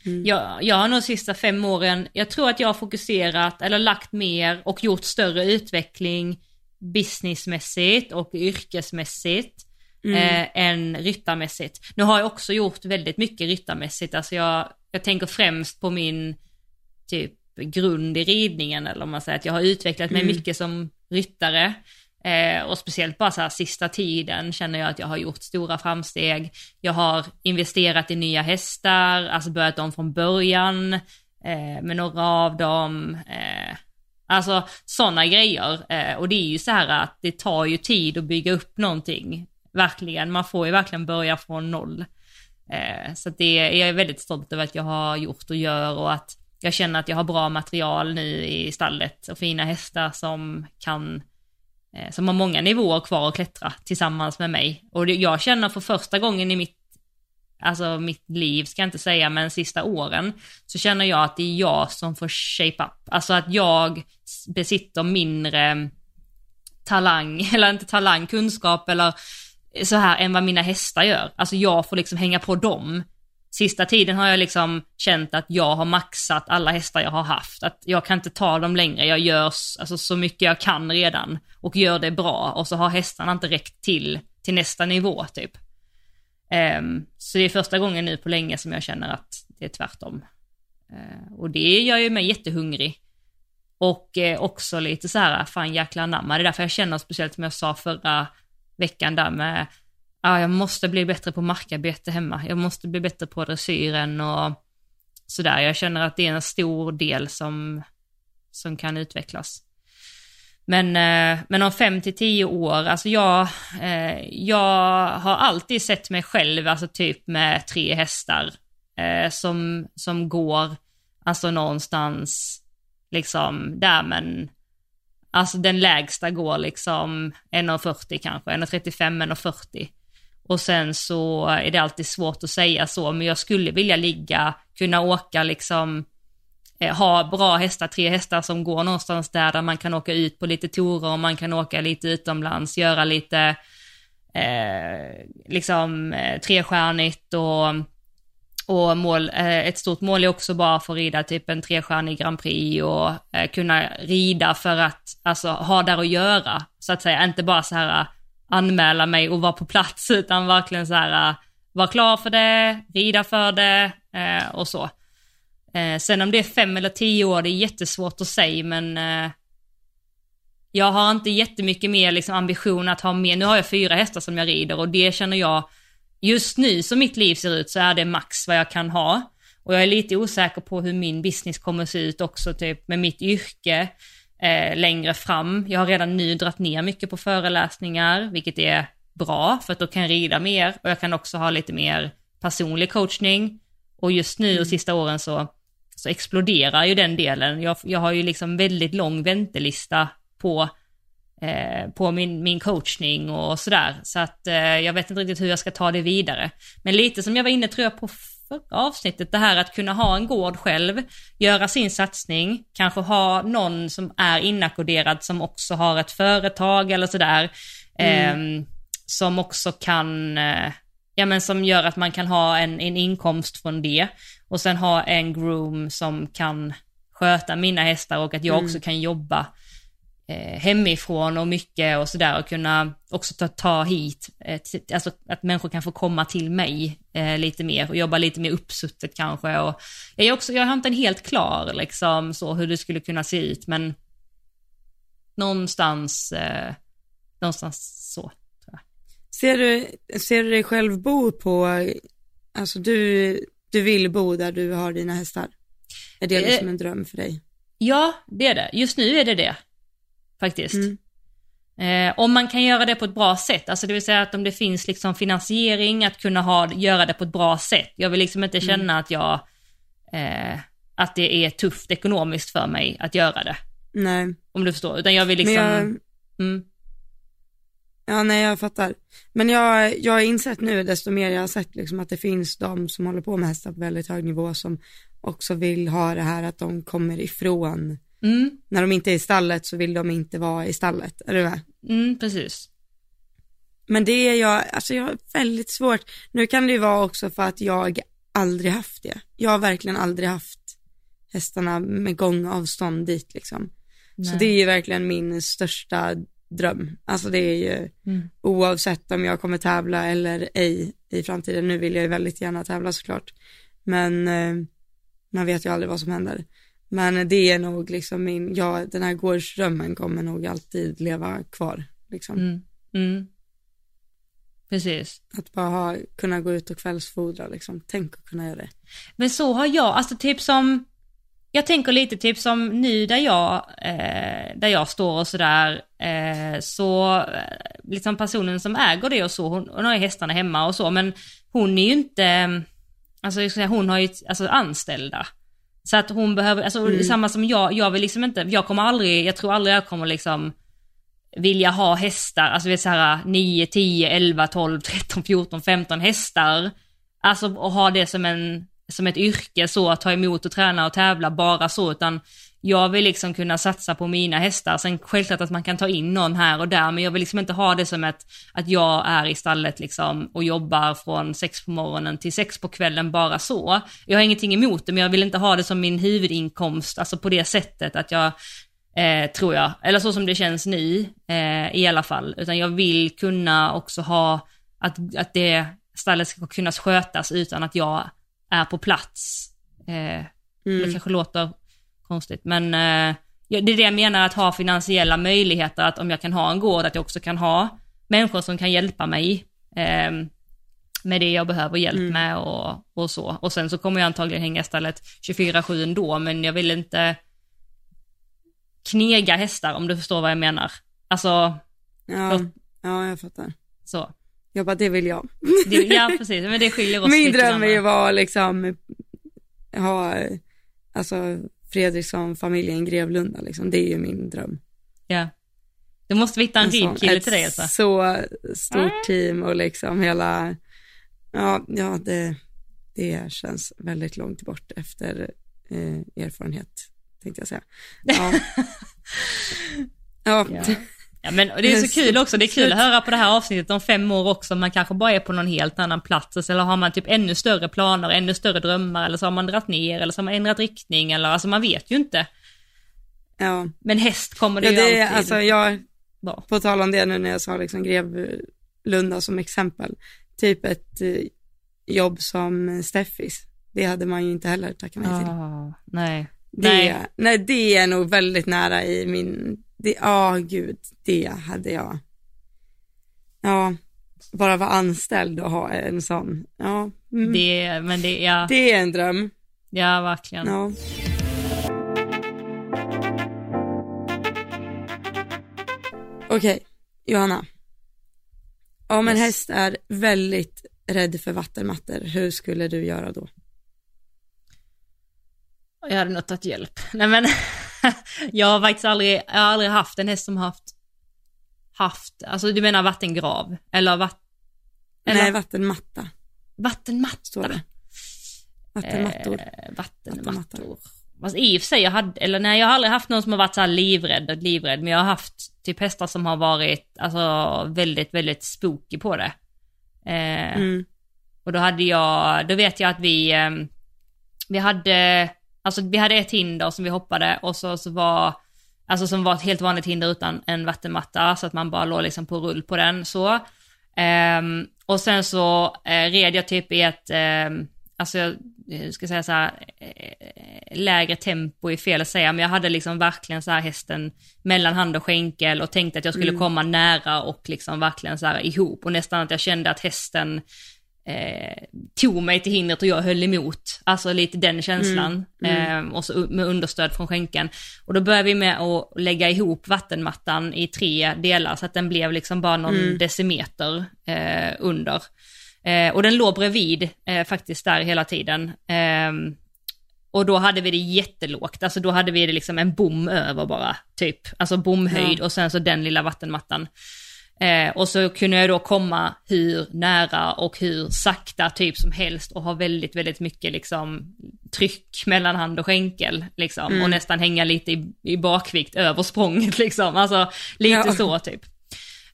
Mm. Jag, jag har nog sista fem åren, jag tror att jag har fokuserat eller lagt mer och gjort större utveckling businessmässigt och yrkesmässigt Mm. eh, än ryttarmässigt. Nu har jag också gjort väldigt mycket ryttarmässigt, alltså jag, jag tänker främst på min typ grund i ridningen eller om man säger att jag har utvecklat mig Mm. mycket som ryttare. Eh, och speciellt bara så här sista tiden känner jag att jag har gjort stora framsteg. Jag har investerat i nya hästar, alltså börjat om från början eh, med några av dem. Eh, alltså sådana grejer. Eh, och det är ju så här att det tar ju tid att bygga upp någonting. Verkligen, man får ju verkligen börja från noll. Eh, så det är jag är väldigt stolt över att jag har gjort och gör och att jag känner att jag har bra material nu i stallet och fina hästar som kan eh, Eh, som har många nivåer kvar att klättra tillsammans med mig. Och jag känner för första gången i mitt, alltså mitt liv ska jag inte säga, men sista åren, så känner jag att det är jag som får shape up. Alltså att jag besitter mindre mm, talang, eller inte talang, kunskap eller så här än vad mina hästar gör. Alltså jag får liksom hänga på dem. Sista tiden har jag liksom känt att jag har maxat alla hästar jag har haft. Att jag kan inte ta dem längre, jag gör alltså, så mycket jag kan redan och gör det bra och så har hästarna inte räckt till till nästa nivå typ. Um, så det är första gången nu på länge som jag känner att det är tvärtom. Uh, och det gör ju mig jättehungrig. Och uh, också lite så här, fan jäkla anamma. Det är därför jag känner speciellt som jag sa förra veckan där med, ja jag måste bli bättre på markarbete hemma. Jag måste bli bättre på dressyren och sådär. Jag känner att det är en stor del som, som kan utvecklas. Men, eh, men om fem till tio år, alltså jag, eh, jag har alltid sett mig själv, alltså typ med tre hästar eh, som, som går, alltså någonstans liksom där men Alltså den lägsta går liksom 1,40 kanske, 1,35, 1,40. Och sen så är det alltid svårt att säga så, men jag skulle vilja ligga, kunna åka liksom, eh, ha bra hästar, tre hästar som går någonstans där, där man kan åka ut på lite torer och man kan åka lite utomlands, göra lite, eh, liksom eh, trestjärnigt och och mål, eh, ett stort mål är också bara att få rida typ en trestjärnig Grand Prix och eh, kunna rida för att alltså ha där att göra, så att säga. Inte bara så här anmäla mig och vara på plats, utan verkligen så här äh, vara klar för det, rida för det eh, och så. Äh, sen om det är fem eller tio år, det är jättesvårt att säga, men jag har inte jättemycket mer liksom, ambition att ha mer. Nu har jag fyra hästar som jag rider och det känner jag just nu som mitt liv ser ut så är det max vad jag kan ha. Och jag är lite osäker på hur min business kommer se ut också, typ med mitt yrke eh, längre fram. Jag har redan nu dratt ner mycket på föreläsningar, vilket är bra, för att då kan jag rida mer och jag kan också ha lite mer personlig coachning. Och just nu och mm. sista åren så, så exploderar ju den delen. Jag, jag har ju liksom väldigt lång väntelista på Eh, på min, min coachning och sådär. Så att eh, jag vet inte riktigt hur jag ska ta det vidare. Men lite som jag var inne tror jag på avsnittet, det här att kunna ha en gård själv, göra sin satsning, kanske ha någon som är inackorderad som också har ett företag eller sådär. Mm. Eh, som också kan, eh, ja men som gör att man kan ha en, en inkomst från det. Och sen ha en groom som kan sköta mina hästar och att jag mm. också kan jobba hemifrån och mycket och sådär och kunna också ta, ta hit, eh, alltså att människor kan få komma till mig eh, lite mer och jobba lite mer uppsuttet kanske. Och jag, är också, jag har inte en helt klar liksom så hur det skulle kunna se ut men någonstans, eh, någonstans så. Ser du, ser du dig själv bo på, alltså du, du vill bo där du har dina hästar? Är det liksom en dröm för dig? Ja, det är det. Just nu är det det faktiskt. Mm. Eh, om man kan göra det på ett bra sätt, alltså det vill säga att om det finns liksom finansiering att kunna ha, göra det på ett bra sätt. Jag vill liksom inte mm. känna mm. att jag, eh, att det är tufft ekonomiskt för mig att göra det. Nej. Om du förstår, utan jag vill liksom... Jag... Mm. Ja, nej jag fattar. Men jag, jag har insett nu, desto mer jag har sett liksom att det finns de som håller på med hästar på väldigt hög nivå som också vill ha det här att de kommer ifrån Mm. När de inte är i stallet så vill de inte vara i stallet, är du med? Mm, precis. Men det är jag, alltså jag har väldigt svårt, nu kan det ju vara också för att jag aldrig haft det. Jag har verkligen aldrig haft hästarna med gångavstånd dit liksom. Nej. Så det är ju verkligen min största dröm. Alltså det är ju mm. oavsett om jag kommer tävla eller ej i framtiden. Nu vill jag ju väldigt gärna tävla såklart. Men eh, man vet ju aldrig vad som händer. Men det är nog liksom min, ja den här gårdsdrömmen kommer nog alltid leva kvar liksom. Mm. Mm. Precis. Att bara ha, kunna gå ut och kvällsfodra liksom, tänk att kunna göra det. Men så har jag, alltså typ som, jag tänker lite typ som nu där jag, eh, där jag står och sådär, eh, så eh, liksom personen som äger det och så, hon, hon har ju hästarna hemma och så, men hon är ju inte, alltså jag ska säga, hon har ju alltså, anställda. Så att hon behöver, alltså Mm. samma som jag, jag vill liksom inte, jag kommer aldrig, jag tror aldrig jag kommer liksom vilja ha hästar, alltså vi vet såhär 9, 10, 11, 12, 13, 14, 15 hästar. Alltså och ha det som en, som ett yrke så, att ta emot och träna och tävla bara så, utan jag vill liksom kunna satsa på mina hästar. Sen självklart att man kan ta in någon här och där, men jag vill liksom inte ha det som ett, att jag är i stallet liksom och jobbar från sex på morgonen till sex på kvällen bara så. Jag har ingenting emot det, men jag vill inte ha det som min huvudinkomst, alltså på det sättet att jag Eh, tror jag, eller så som det känns nu eh, i alla fall. Utan jag vill kunna också ha, att, att det stallet ska kunna skötas utan att jag är på plats. Eh, Det Mm. kanske låter konstigt, men eh, det är det jag menar, att ha finansiella möjligheter, att om jag kan ha en gård, att jag också kan ha människor som kan hjälpa mig eh, med det jag behöver hjälp Mm. med och, och så. Och sen så kommer jag antagligen hänga stallet 24-7 ändå, men jag vill inte knega hästar om du förstår vad jag menar. Alltså, Ja, ja, jag fattar. så. Jag bara, det vill jag. Det, ja, precis, men det skiljer oss Min dröm är ju att vara liksom, ha, alltså Fredriksson-familjen Grevlunda liksom. Det är ju min dröm. Ja. Du måste vi hitta en En sån- kille till dig alltså. så stort team och liksom hela, ja, ja det, det känns väldigt långt bort efter eh, erfarenhet, tänkte jag säga. Ja. ja. Ja. Ja men det är så kul också, det är kul att höra på det här avsnittet om fem år också, man kanske bara är på någon helt annan plats, eller har man typ ännu större planer, ännu större drömmar, eller så har man dragit ner, eller så har man ändrat riktning, eller alltså man vet ju inte. ja. Men häst kommer det ja ju det är, alltid alltså jag, vara. på tal om det nu när jag sa liksom Grevlunda som exempel, typ ett eh, jobb som Steffis, det hade man ju inte heller tackat nej till. Ah, nej. Det, Nej. nej. det är nog väldigt nära i min, det, ja gud, det hade jag. Ja, bara vara anställd och ha en sån, ja. Mm. Det, Det, men det, ja, är en dröm, ja verkligen. ja. Okej, Johanna. Om en Yes. häst är väldigt rädd för vattenmattor, hur skulle du göra då? Jag hade nog tagit hjälp. Nej men, jag har faktiskt aldrig, jag har aldrig haft en häst som haft, haft, alltså du menar vattengrav? Eller, vatt, eller Nej, vattenmatta, vattenmatta? står det. Vattenmattor. Eh, vattenmattor. Vattenmattor. Fast i och för sig, jag hade, eller nej jag har aldrig haft någon som har varit så här livrädd, livrädd, men jag har haft typ hästar som har varit, alltså väldigt, väldigt spooky på det. Eh, Mm. Och då hade jag, då vet jag att vi, eh, vi hade, alltså vi hade ett hinder som vi hoppade och så, så var, alltså som var ett helt vanligt hinder utan en vattenmatta så att man bara låg liksom på rull på den så. Ehm, och sen så eh, red jag typ i ett, ehm, alltså jag eh, ska säga så här, eh, lägre tempo är fel att säga, men jag hade liksom verkligen så här hästen mellan hand och skänkel och tänkte att jag skulle Mm. komma nära och liksom verkligen så här ihop och nästan att jag kände att hästen eh, tog mig till hindret och jag höll emot. Alltså lite den känslan. Mm, Eh, och så med understöd från skänken. Och då började vi med att lägga ihop vattenmattan i tre delar så att den blev liksom bara någon Mm. decimeter eh, under. Eh, och den låg bredvid eh, faktiskt där hela tiden. Ehm, och då hade vi det jättelågt, alltså då hade vi det liksom en bom över bara, typ. Alltså bomhöjd Ja. och sen så den lilla vattenmattan. Eh, och så kunde jag då komma hur nära och hur sakta typ som helst och ha väldigt, väldigt mycket liksom tryck mellan hand och skänkel liksom. Mm. Och nästan hänga lite i, i bakvikt över språnget liksom. Alltså lite Ja. så typ.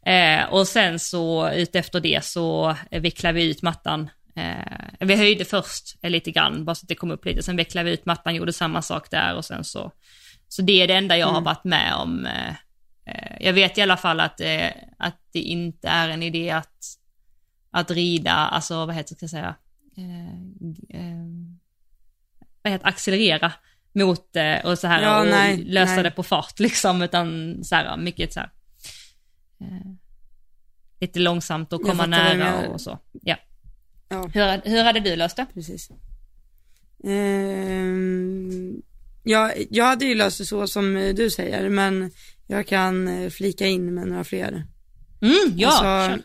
Eh, och sen så utefter det så vecklade vi ut mattan. Eh, vi höjde först eh, lite grann, bara så att det kom upp lite. Sen vecklade vi ut mattan, gjorde samma sak där och sen så. Så det är det enda jag har Mm. varit med om. Eh, jag vet i alla fall att, eh, att det inte är en idé att, att rida, alltså vad heter det, ska jag säga? Eh, vad heter accelerera mot och så här Ja, och nej, lösa nej. det på fart liksom, utan så här mycket så här. Lite långsamt och komma nära och så. Ja. Ja. Hur, hur hade du löst det? Precis. Ehm, jag, jag hade ju löst det så som du säger, men jag kan eh, flika in med några fler. Mm, ja, Alltså,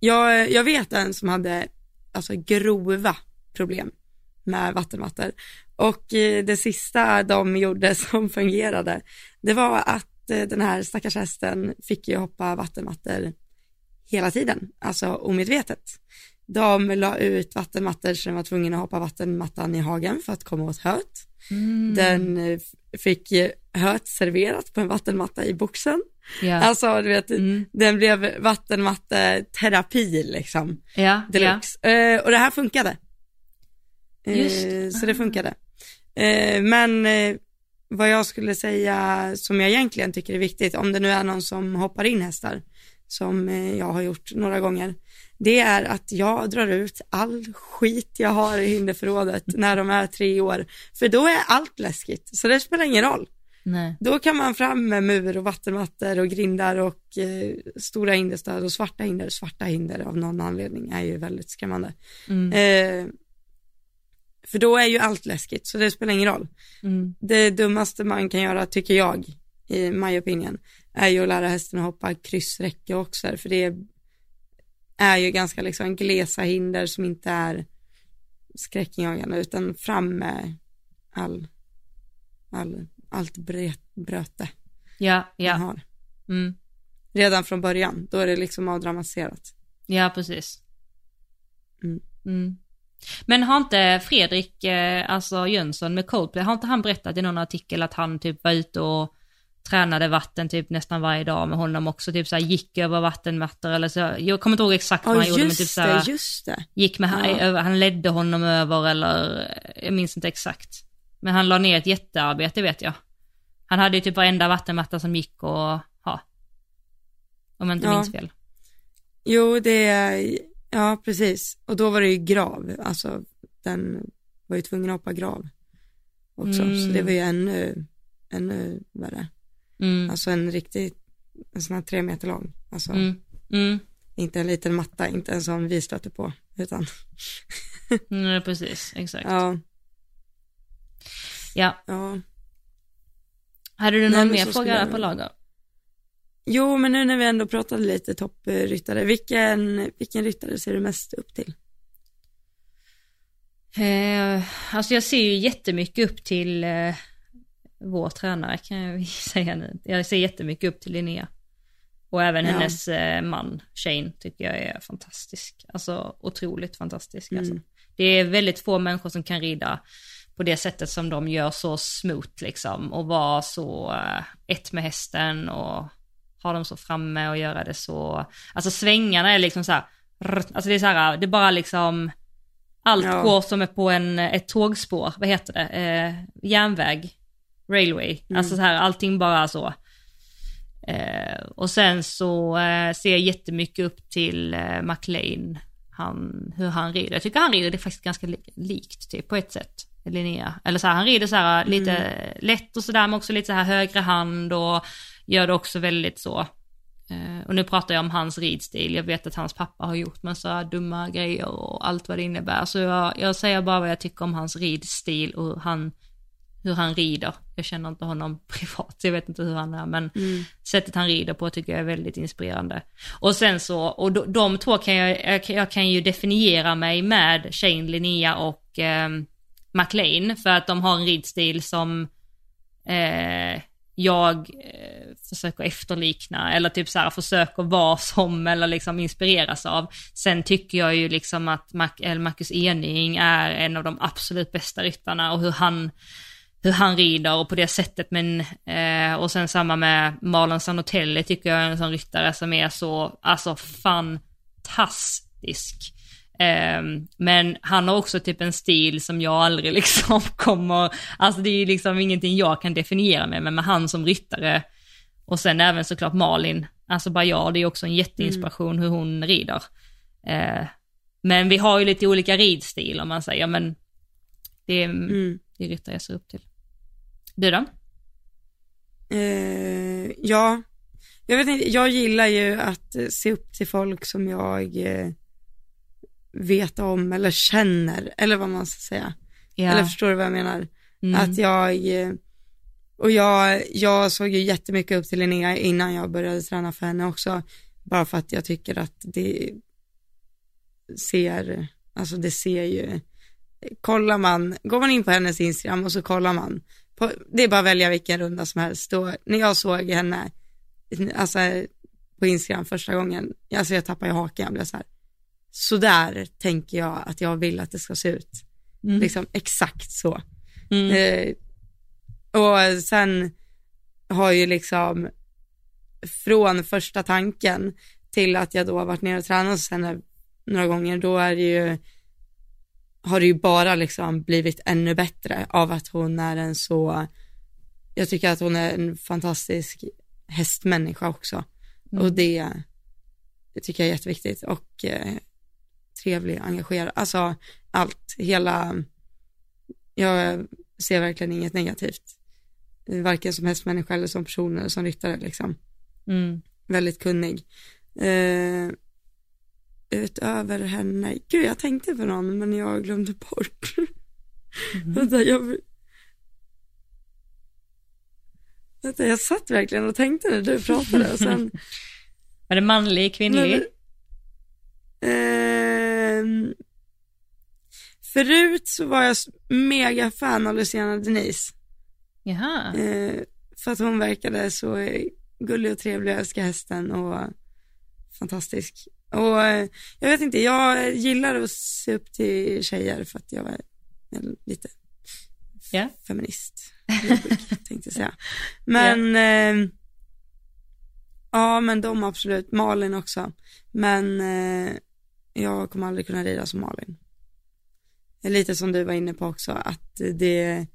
jag, jag vet en som hade alltså grova problem med vattenmattor. Och eh, det sista de gjorde som fungerade, det var att eh, den här stackars hästen fick ju hoppa vattenmattor hela tiden, alltså omedvetet. De la ut vattenmattor så den var tvungen att hoppa vattenmattan i hagen för att komma åt höet. Mm. Den eh, fick eh, höet serverat på en vattenmatta i boxen. ja. Alltså du vet, Mm. den blev vattenmatteterapi liksom, ja, ja. deluxe. Eh, och det här funkade. Eh, Just det. Så det funkade. Eh, men eh, vad jag skulle säga som jag egentligen tycker är viktigt, om det nu är någon som hoppar in hästar, som eh, jag har gjort några gånger, det är att jag drar ut all skit jag har i hinderförrådet när de är tre år, för då är allt läskigt, så det spelar ingen roll. Nej. Då kan man fram med mur och vattenmattor och grindar och eh, stora hinderstöd och svarta hinder. Svarta hinder av någon anledning är ju väldigt skrämmande. Mm. Eh, för då är ju allt läskigt, så det spelar ingen roll. Mm. Det dummaste man kan göra, tycker jag, i my opinion, är ju att lära hästen att hoppa kryssräcke också, för det är ju ganska liksom glesa hinder som inte är skräckinjagande, utan fram med all, all, allt bröt, bröte Ja, man ja. har. Mm. Redan från början, då är det liksom avdramatiserat. Ja, precis. Mm. Mm. Men har inte Fredrik, eh, alltså Jönsson med Coldplay, har inte han berättat i någon artikel att han typ var ute och tränade vatten typ nästan varje dag med honom också, typ såhär gick över vattenmattor eller så, jag kommer inte ihåg exakt vad Ja han gjorde men typ såhär, just det. gick med, Ja. han ledde honom över eller, jag minns inte exakt. Men han la ner ett jättearbete vet jag. Han hade ju typ varenda vattenmatta som gick och ha. Om jag inte Ja. minns fel. Jo, det ja precis. Och då var det ju grav, alltså den var ju tvungen att hoppa grav också, Mm. så det var ju ännu, ännu värre. Mm. Alltså en riktig, en sån här tre meter lång, alltså Mm. Mm. inte en liten matta, inte en sån vi stöter på, utan Mm, precis, exakt. ja, Ja, ja. hade du Nej, någon mer fråga på lager? Jo, men nu när vi ändå pratade lite toppryttare, vilken, vilken ryttare ser du mest upp till? Eh, alltså jag ser ju jättemycket upp till eh, vår tränare kan jag säga nu. Jag ser jättemycket upp till Linnea. Och även Ja. hennes eh, man, Shane, tycker jag är fantastisk. Alltså otroligt fantastisk. Mm. Alltså. Det är väldigt få människor som kan rida på det sättet som de gör så smooth liksom. Och vara så eh, ett med hästen och ha dem så framme och göra det så. Alltså svängarna är liksom så här, alltså det är så här, det är bara liksom allt Ja. går som är på en, ett tågspår, vad heter det, eh, järnväg, railway, Mm. alltså så här allting bara så. Eh, och sen så eh, ser jag jättemycket upp till eh, McLean, han, hur han rider. Jag tycker han rider det faktiskt ganska li- likt typ på ett sätt, Linnea. Eller så här, han rider så här lite lätt och sådär men också lite så här högre hand och gör det också väldigt så. Eh, och nu pratar jag om hans ridstil. Jag vet att hans pappa har gjort massa dumma grejer och allt vad det innebär. Så jag, jag säger bara vad jag tycker om hans ridstil och hur han, hur han rider. Jag känner inte honom privat, jag vet inte hur han är, men Mm. sättet han rider på tycker jag är väldigt inspirerande. Och sen så, och de, de två kan jag, jag, kan- jag kan ju definiera mig med Shane Linnea och eh, McLean, för att de har en ridstil som eh, jag eh, försöker efterlikna eller typ så här försöker vara som eller liksom inspireras av. Sen tycker jag ju liksom att Mac, Marcus Ening är en av de absolut bästa ryttarna och hur han hur han rider och på det sättet men eh, och sen samma med Marlon Sanotelli tycker jag är en sån ryttare som är så alltså fantastisk. Ehm, men han har också typ en stil som jag aldrig liksom kommer, alltså det är liksom ingenting jag kan definiera mig med, men han som ryttare och sen även såklart Malin, alltså bara jag, det är också en jätteinspiration hur hon rider. Eh, men vi har ju lite olika ridstil om man säger, men det är, Mm. det är ryttare jag ser upp till. Du då? Eh, ja, jag vet inte, jag gillar ju att eh, se upp till folk som jag eh, vet om eller känner, eller vad man ska säga. Ja. Eller förstår du vad jag menar? Mm. Att jag, eh, och jag, jag såg ju jättemycket upp till Linnea innan jag började träna för henne också. Bara för att jag tycker att det ser, alltså det ser ju, kollar man, går man in på hennes Instagram och så kollar man, på, det är bara att välja vilken runda som helst. Då, när jag såg henne, alltså på Instagram första gången, alltså jag tappade hakan, jag blev så här, så där tänker jag att jag vill att det ska se ut. Mm. Liksom exakt så. Mm. Eh, och sen har ju liksom från första tanken till att jag då har varit nere och tränat sen några gånger, då är det ju, har det ju bara liksom blivit ännu bättre av att hon är en så, jag tycker att hon är en fantastisk hästmänniska också. Mm. Och det, det tycker jag är jätteviktigt och eh, trevlig, engagerad, alltså allt, hela, jag ser verkligen inget negativt. Varken som hästmänniska eller som person eller som ryttare liksom. Mm. Väldigt kunnig. Eh, utöver henne, gud jag tänkte på någon men jag glömde bort. Mhm. Vänta, jag... Vänta, jag satt verkligen och tänkte när du pratade och sen... Var det manlig, kvinnlig? Men, ehm, förut så var jag mega fan av Luciana Denise. Jaha. Eh, för att hon verkade så eh, gullig och trevlig, jag älskar hästen och fantastisk. Och eh, jag vet inte, jag gillar att se upp till tjejer för att jag är lite Ja. feminist. jobbig, tänkte jag säga. Men eh, ja, men de absolut. Malin också. Men eh, jag kommer aldrig kunna rida som Malin. Lite som du var inne på också, att det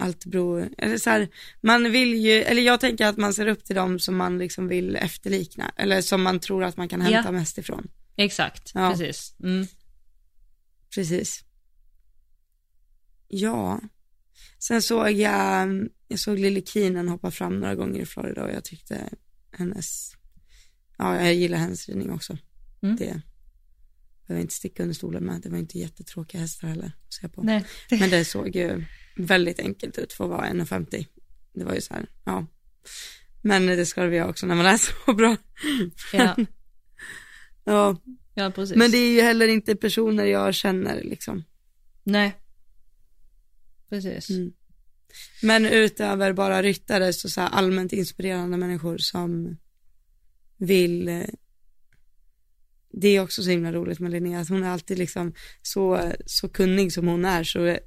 allt beror, eller så här, man vill ju, eller jag tänker att man ser upp till dem som man liksom vill efterlikna, eller som man tror att man kan hämta Ja. mest ifrån. Exakt, Ja. precis. Mm. Precis. Ja. Sen såg jag, jag såg Lily Keenan hoppa fram några gånger i Florida och jag tyckte hennes, ja jag gillar hennes ridning också. Mm. Det behöver inte sticka under stolen med, det var inte jättetråkiga hästar heller att se på. Nej. Men det såg ju väldigt enkelt ut för att vara 1,50. Det var ju så här, ja. Men det ska det vara också när man är så bra. Ja, Ja, ja precis. men det är ju heller inte personer jag känner liksom. Nej. Precis. Mm. Men utöver bara ryttare så, så allmänt inspirerande människor som vill eh, det är också så himla roligt med Linnea, att hon är alltid liksom så, så kunnig som hon är så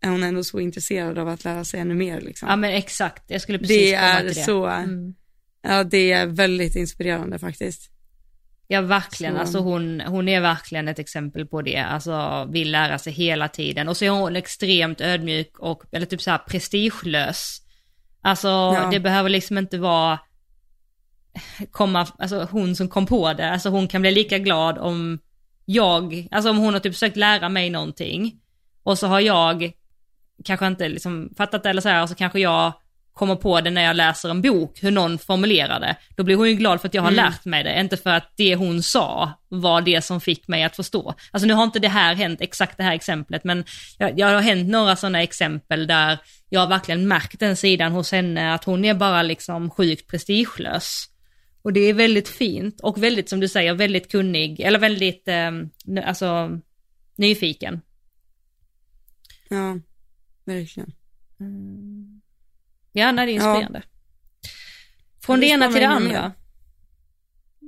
är hon ändå så intresserad av att lära sig ännu mer liksom. Ja men exakt, jag skulle precis det komma är till det. så, Mm. ja det är väldigt inspirerande faktiskt. Ja verkligen, Så- alltså hon, hon är verkligen ett exempel på det, alltså vill lära sig hela tiden. Och så är hon extremt ödmjuk och, eller typ så här prestigelös. Alltså Ja. det behöver liksom inte vara, komma, alltså hon som kom på det, alltså hon kan bli lika glad om jag, alltså om hon har typ försökt lära mig någonting och så har jag kanske inte liksom fattat det eller så här, och så kanske jag kommer på det när jag läser en bok, hur någon formulerar det. Då blir hon ju glad för att jag har Mm. lärt mig det, inte för att det hon sa var det som fick mig att förstå. Alltså nu har inte det här hänt, exakt det här exemplet, men jag, jag har hänt några sådana exempel där jag har verkligen märkt den sidan hos henne, att hon är bara liksom sjukt prestigelös. Och det är väldigt fint och väldigt, som du säger, väldigt kunnig, eller väldigt, eh, alltså, nyfiken. Ja, verkligen. Ja, nej, det är Ja. inspirerande. Från Det det ena till det andra.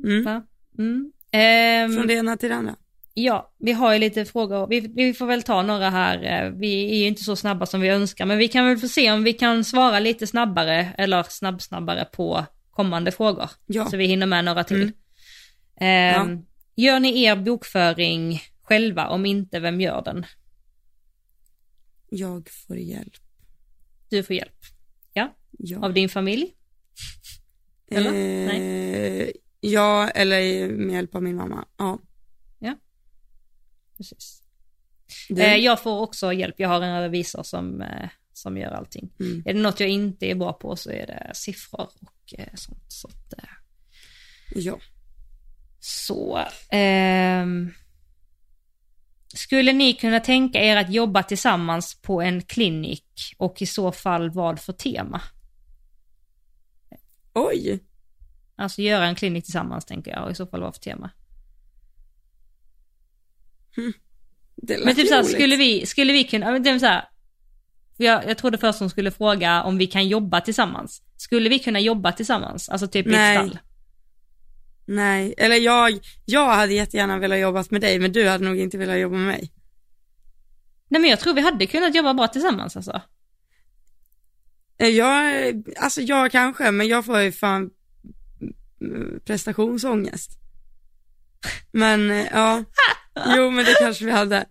Mm. Mm. Ehm, Från det ena till det andra. Ja, vi har ju lite frågor. Vi, vi får väl ta några här. Eh, Vi är ju inte så snabba som vi önskar, men vi kan väl få se om vi kan svara lite snabbare, eller snabb-snabbare på kommande frågor. Ja. Så vi hinner med några till. Mm. Ehm, Gör ni er bokföring själva? Om inte, vem gör den? Jag får hjälp. Du får hjälp. Ja, Ja. av din familj? eller? Eh, ja, eller med hjälp av min mamma. Ja. Precis. Du? Eh, jag får också hjälp. Jag har en revisor som, eh, som gör allting. Mm. Är det något jag inte är bra på så är det siffror och eh, sånt. Så, att, eh, Ja. så ehm, Skulle ni kunna tänka er att jobba tillsammans på en klinik och i så fall vad för tema? Oj. Alltså göra en klinik tillsammans tänker jag och i så fall vad för tema. Lät Men typ såhär, skulle vi, skulle vi kunna, men det är så här, jag, jag trodde först hon skulle fråga om vi kan jobba tillsammans. Skulle vi kunna jobba tillsammans? Alltså typ i ett Nej. stall? Nej, eller jag, jag hade jättegärna velat jobba med dig, men du hade nog inte velat jobba med mig. Nej men jag tror vi hade kunnat jobba bra tillsammans alltså. Eh, Jag, alltså jag kanske, men jag får ju fan mm, prestationsångest. Men eh, ja, jo men det kanske vi hade.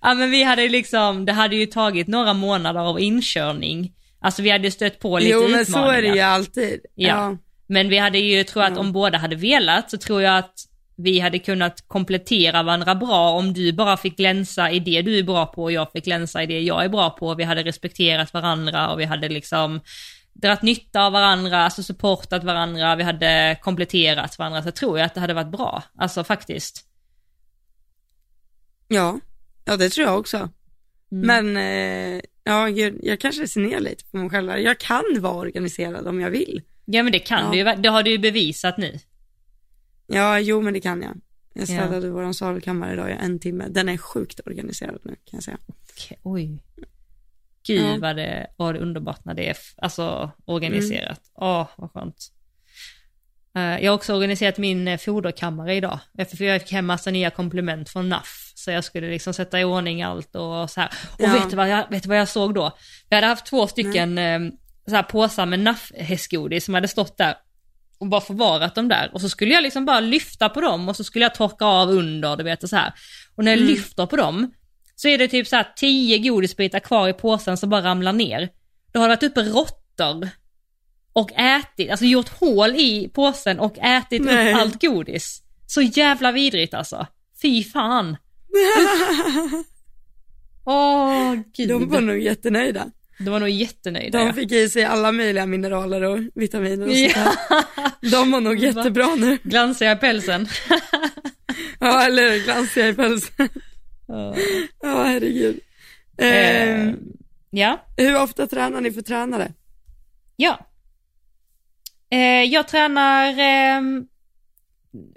Ja men vi hade ju liksom, det hade ju tagit några månader av inkörning. Alltså vi hade stött på lite Jo men utmaningar. så är det ju alltid. Ja. Ja. Men vi hade ju, tror jag att om båda hade velat så tror jag att vi hade kunnat komplettera varandra bra om du bara fick glänsa i det du är bra på och jag fick glänsa i det jag är bra på. Vi hade respekterat varandra och vi hade liksom dragit nytta av varandra, alltså supportat varandra, vi hade kompletterat varandra. Så tror jag att det hade varit bra, alltså faktiskt. ja, ja det tror jag också. Mm. Men eh, ja, gud, jag kanske ser ner lite på mig själv. Jag kan vara organiserad om jag vill. Ja men det kan Ja. du ju, det har du ju bevisat nu. Ja, jo men det kan jag. Jag Ja. städade våran salukammare idag i en timme. Den är sjukt organiserad nu kan jag säga. Okej, Oj. Gud Ja. vad, det, vad det underbart när det är alltså, organiserat. Åh, vad skönt. Eh, jag har också organiserat min eh, foderkammare idag. Jag fick hem massa nya komplement från NAF. Så jag skulle liksom sätta i ordning allt och så här. Och Ja. vet, du vad jag, vet du vad jag såg då? Jag hade haft två stycken eh, så här påsar med NAF-hästgodis som hade stått där och bara förvarat dem där. Och så skulle jag liksom bara lyfta på dem och så skulle jag torka av under, du vet och så här. Och när jag Mm. lyfter på dem så är det typ så här tio godisbitar kvar i påsen som bara ramlar ner. Då har det varit uppe råttor och ätit, alltså gjort hål i påsen och ätit Nej. upp allt godis. Så jävla vidrigt alltså. Fy fan. Åh gud. De var nog jättenöjda. De var nog jättenöjda. De fick i sig alla möjliga mineraler och vitaminer och sånt där. De var nog jättebra nu. Glansiga i pälsen. Ja, eller hur? glansiga i pälsen. Ja. Ja, herregud. Eh, Eh, ja. hur ofta tränar ni för tränare? Ja. Eh, jag tränar ehm,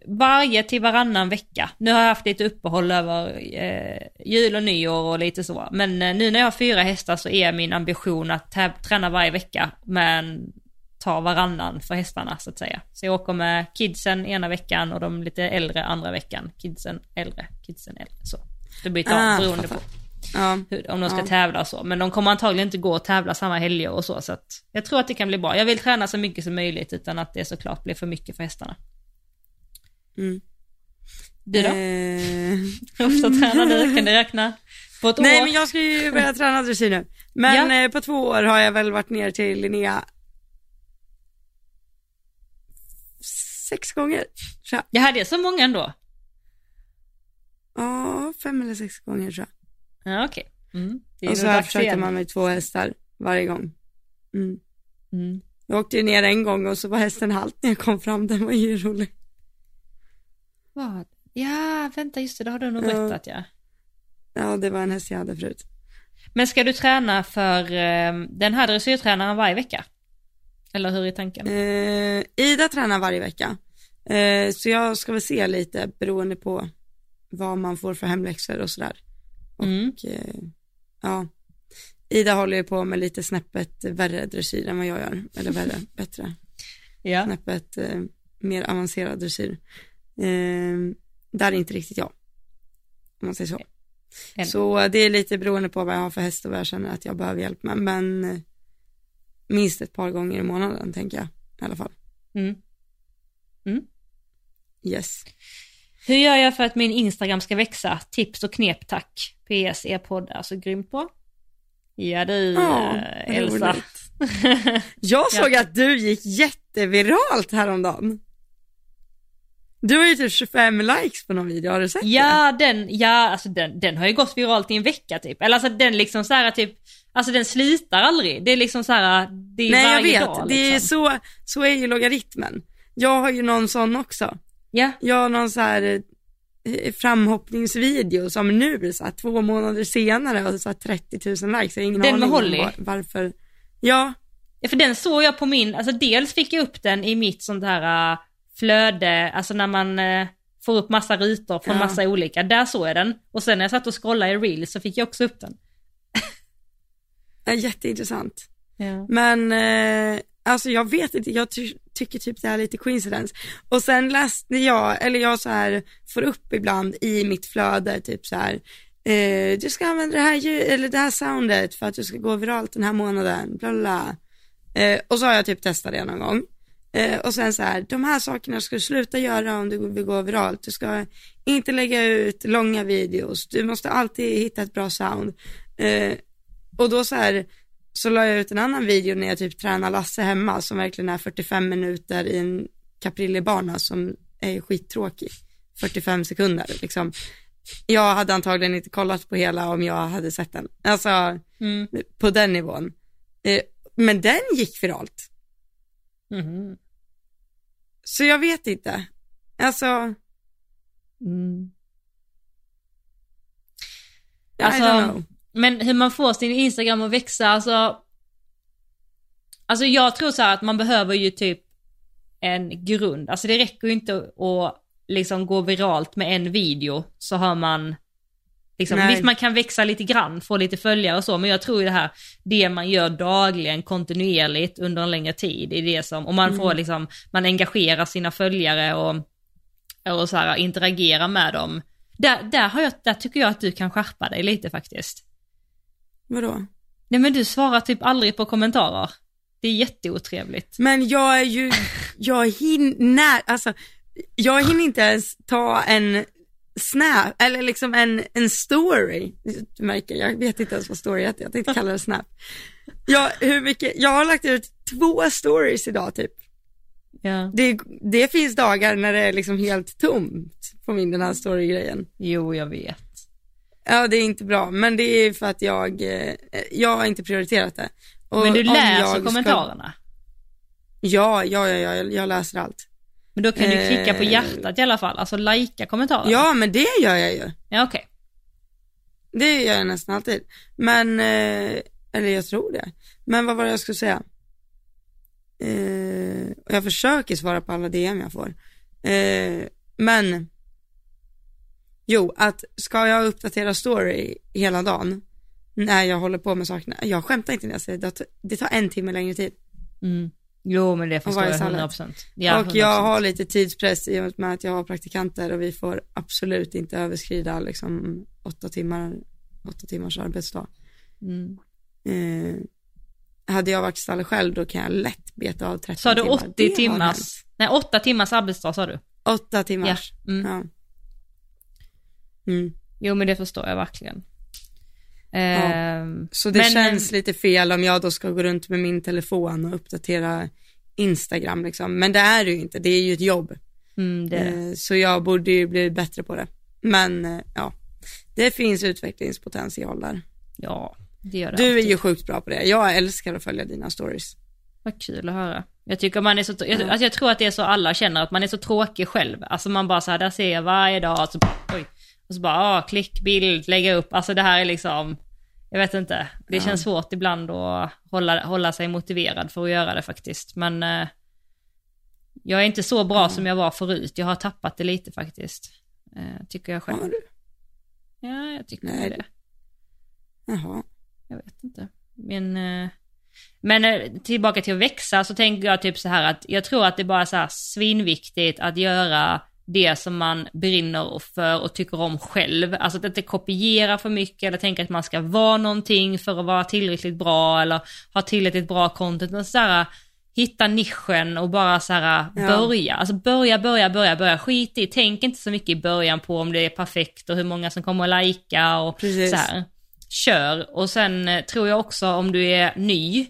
varje till varannan vecka. Nu har jag haft lite uppehåll över eh, jul och nyår och lite så. Men eh, nu när jag har fyra hästar så är min ambition att träna varje vecka men ta varannan för hästarna så att säga. Så jag åker med kidsen ena veckan och de lite äldre andra veckan. Kidsen äldre, kidsen äldre. Så. Det byter Ah, beroende på. Ja, hur, om de ska Ja. tävla och så. Men de kommer antagligen inte gå och tävla samma helger och så. Så att jag tror att det kan bli bra. Jag vill träna så mycket som möjligt utan att det såklart blir för mycket för hästarna. Mm. Du då? Eh, Hur ofta tränar du? Kan du räkna? På ett nej år? men jag ska ju börja träna dressyr nu. Men Ja. eh, på två år har jag väl varit ner till Linnea sex gånger. tror jag. Jag hade så många ändå. Ja, fem eller sex gånger tror jag. Ja okej. Mm. Det är Och så nog har jag dags försökt igen. man med två hästar varje gång. Mm. Mm. Jag åkte ju ner en gång och så var hästen halt när jag kom fram, den var ju rolig. Vad? Ja, vänta just det, det har du nog Ja. berättat ja. Ja, det var en häst jag hade förut. Men ska du träna för eh, den här dressyrtränaren varje vecka? Eller hur är tanken? Eh, Ida tränar varje vecka. Eh, så jag ska väl se lite beroende på vad man får för hemläxor och sådär. Mm. Och, eh, ja. Ida håller ju på med lite snäppet värre dressyr än vad jag gör. Eller värre, bättre. Ja. Snäppet eh, mer avancerad dressyr. Eh, där är inte riktigt jag. Om man säger så. Än. Så det är lite beroende på vad jag har för häst och vad jag känner att jag behöver hjälp med. Men eh, minst ett par gånger i månaden tänker jag i alla fall. Mm. Yes. Hur gör jag för att min Instagram ska växa? Tips och knep tack. PS e-podd är så grym på. Ja du Ja, eh, Elsa. Jag såg att du gick jätteviralt häromdagen. Du har ju typ 25 likes på någon video, har du sett det? ja den, ja alltså den, den har ju gått viralt i en vecka typ. Eller alltså den liksom så här typ, alltså den slutar aldrig. Det är liksom så här, det är Nej jag varje vet, dag det är liksom. så, så är ju logaritmen. Jag har ju någon sån också. Ja, Jag har någon så här eh, framhoppningsvideo som nu, så här, två månader senare och så här, 30 000 likes. Jag har ingen Den aning om Holly? var, varför. Ja, Ja, för den såg jag på min, alltså dels fick jag upp den i mitt sånt här flöde, alltså när man äh, får upp massa rutor från Ja. massa olika, där såg jag den. Och sen när jag satt och scrollade i reels så fick jag också upp den. ja, jätteintressant. Ja. Men eh, alltså jag vet inte, jag ty tycker typ det är lite coincidence. Och sen läste jag, eller jag så här får upp ibland i mitt flöde typ så här, eh, du ska använda det här, ljud- eller det här soundet för att du ska gå viralt den här månaden, bla bla, bla. Eh, och så har jag typ testat det någon gång. Eh, och sen så här, de här sakerna ska du sluta göra om du vill gå viralt. Du ska inte lägga ut långa videos, du måste alltid hitta ett bra sound. Eh, och då så här, så la jag ut en annan video när jag typ tränar Lasse hemma som verkligen är 45 minuter i en caprilli-bana som är skittråkig. 45 sekunder liksom. Jag hade antagligen inte kollat på hela om jag hade sett den. Alltså Mm. på den nivån. Eh, men den gick viralt. Mhm. Så jag vet inte. Alltså, Mm. I don't Alltså, know. men hur man får sin Instagram att växa, alltså. Alltså jag tror så här att man behöver ju typ en grund. Alltså det räcker ju inte att liksom gå viralt med en video så har man Liksom, Nej. visst man kan växa lite grann, få lite följare och så, men jag tror ju det här, det man gör dagligen, kontinuerligt under en längre tid, är det som, och man får liksom, man engagerar sina följare och, och så här, interagerar med dem. Där, där, har jag, där tycker jag att du kan skärpa dig lite faktiskt. Vadå? Nej men du svarar typ aldrig på kommentarer. Det är jätteotrevligt. Men jag är ju, jag hinner, alltså, jag hinner inte ens ta en snap, eller liksom en, en story. Du märker, jag vet inte ens vad story heter, jag tänkte kalla det snap. Jag, hur mycket, jag har lagt ut två stories idag typ. Ja. Det, det finns dagar när det är liksom helt tomt på min den här story-grejen. Jo, jag vet. Ja, det är inte bra, men det är för att jag, eh, jag har inte prioriterat det. Och Men du läser ska- kommentarerna. Ja, ja, ja, ja, jag läser allt. Men då kan du klicka på Eh. hjärtat i alla fall, alltså likea kommentarerna. Ja, men det gör jag ju. Ja, okej. Det gör jag nästan alltid. Men, eh, eller jag tror det. Men vad var det jag skulle säga? Eh, jag försöker svara på alla DM jag får. Men, jo, att ska jag uppdatera story hela dagen när jag håller på med sakerna, jag skämtar inte när jag säger det, det tar en timme längre tid. Mm. Jo, men det förstår jag sallad. 100%. Ja, och jag 100%. har lite tidspress i och med att jag har praktikanter och vi får absolut inte överskrida liksom åtta timmar, åtta timmars arbetsdag. Mm. Eh, hade jag varit istället själv då kan jag lätt beta av 30 Sa du timmar. 80 Det har timmars? Nej, 8 timmars arbetsdag sa du? Åtta timmars. Ja. Mm. Ja. Mm. Jo, men det förstår jag verkligen. Ehm, Så det Men- känns lite fel om jag då ska gå runt med min telefon och uppdatera Instagram liksom. Men det är det ju inte, det är ju ett jobb. mm, det är. Eh, så jag borde ju bli bättre på det. Men eh, ja, det finns utvecklingspotential där. Ja, det gör det Du är alltid. ju sjukt bra på det. Jag älskar att följa dina stories. Vad kul att höra. Jag tycker man är så, jag, Ja. alltså jag tror att det är så alla känner, att man är så tråkig själv. Alltså man bara så här, där ser jag varje dag, och så, oj, och så bara, ah, klick, bild, lägga upp. Alltså det här är liksom, jag vet inte. Det Ja. känns svårt ibland att hålla, hålla sig motiverad för att göra det faktiskt. Men eh, jag är inte så bra Ja. som jag var förut. Jag har tappat det lite faktiskt. Eh, tycker jag själv. Har du? Ja, jag tycker Nej, det. Jaha. Jag vet inte. Men, eh, men eh, tillbaka till att växa så tänker jag typ så här att jag tror att det bara är så här svinviktigt att göra det som man brinner för och tycker om själv. Alltså att inte kopiera för mycket eller tänka att man ska vara någonting för att vara tillräckligt bra eller ha tillräckligt bra content. Och så här, hitta nischen och bara så här Ja. börja. Alltså börja, börja, börja, börja. Skit i, tänk inte så mycket i början på om det är perfekt och hur många som kommer att lajka och Precis. så här. Kör. Och sen eh, tror jag också om du är ny,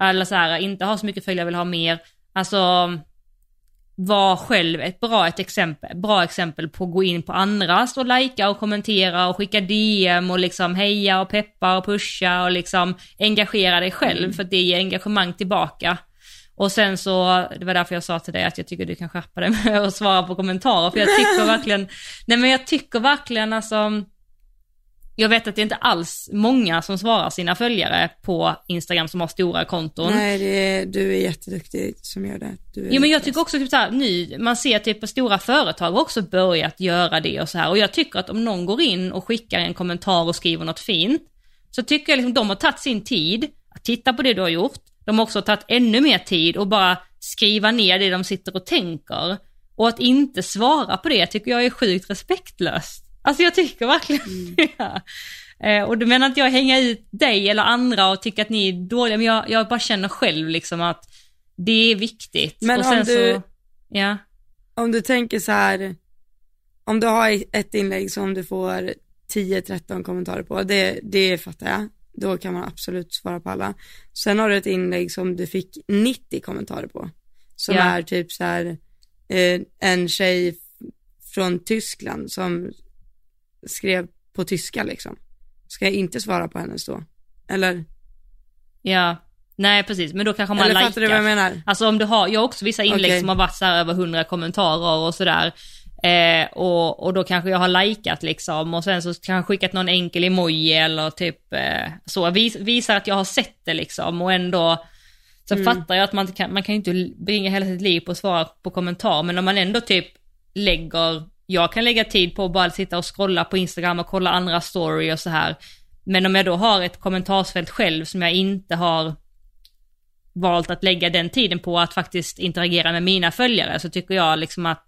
eller så här, inte har så mycket följare, vill ha mer, alltså var själv ett bra, ett exempel, bra exempel på att gå in på andras och lajka och kommentera och skicka DM och liksom heja och peppa och pusha och liksom engagera dig själv Mm. för att det ger engagemang tillbaka. Och sen så, det var därför jag sa till dig att jag tycker du kan skärpa dig med att svara på kommentarer, för jag tycker verkligen, nej men jag tycker verkligen alltså, jag vet att det är inte alls många som svarar sina följare på Instagram som har stora konton. Nej, är, du är jätteduktig som gör det. Du Jo men jag tycker också typ så här, nu, man ser typ på stora företag också börjat göra det och så här. Och jag tycker att om någon går in och skickar en kommentar och skriver något fint, så tycker jag liksom de har tagit sin tid att titta på det du har gjort. De har också tagit ännu mer tid och bara skriva ner det de sitter och tänker. Och att inte svara på det tycker jag är sjukt respektlöst. Alltså jag tycker verkligen ja. Eh, Och du menar inte jag hänga ut dig eller andra och tycka att ni är dåliga, men jag, jag bara känner själv liksom att det är viktigt. Men och om sen du- så, ja. Om du tänker så här, om du har ett inlägg som du får 10-13 kommentarer på, det, det fattar jag. Då kan man absolut svara på alla. Sen har du ett inlägg som du fick 90 kommentarer på. Som Ja. är typ så här, eh, en tjej från Tyskland som skrev på tyska liksom. Ska jag inte svara på hennes då? Eller, Ja, nej precis, men då kanske man eller likar. fattar du vad jag menar? Alltså om du har, jag har också vissa inlägg Okej. som har varit så här över 100 kommentarer och sådär. Eh, och, och då kanske jag har likat liksom och sen så kanske jag skickat någon enkel emoji eller typ eh, så, vis, visar att jag har sett det liksom och ändå så Mm. fattar jag att man, kan, man kan inte bringa hela sitt liv på att svara på kommentarer men om man ändå typ lägger, jag kan lägga tid på att bara sitta och scrolla på Instagram och kolla andra story och så här. Men om jag då har ett kommentarsfält själv som jag inte har valt att lägga den tiden på att faktiskt interagera med mina följare så tycker jag liksom att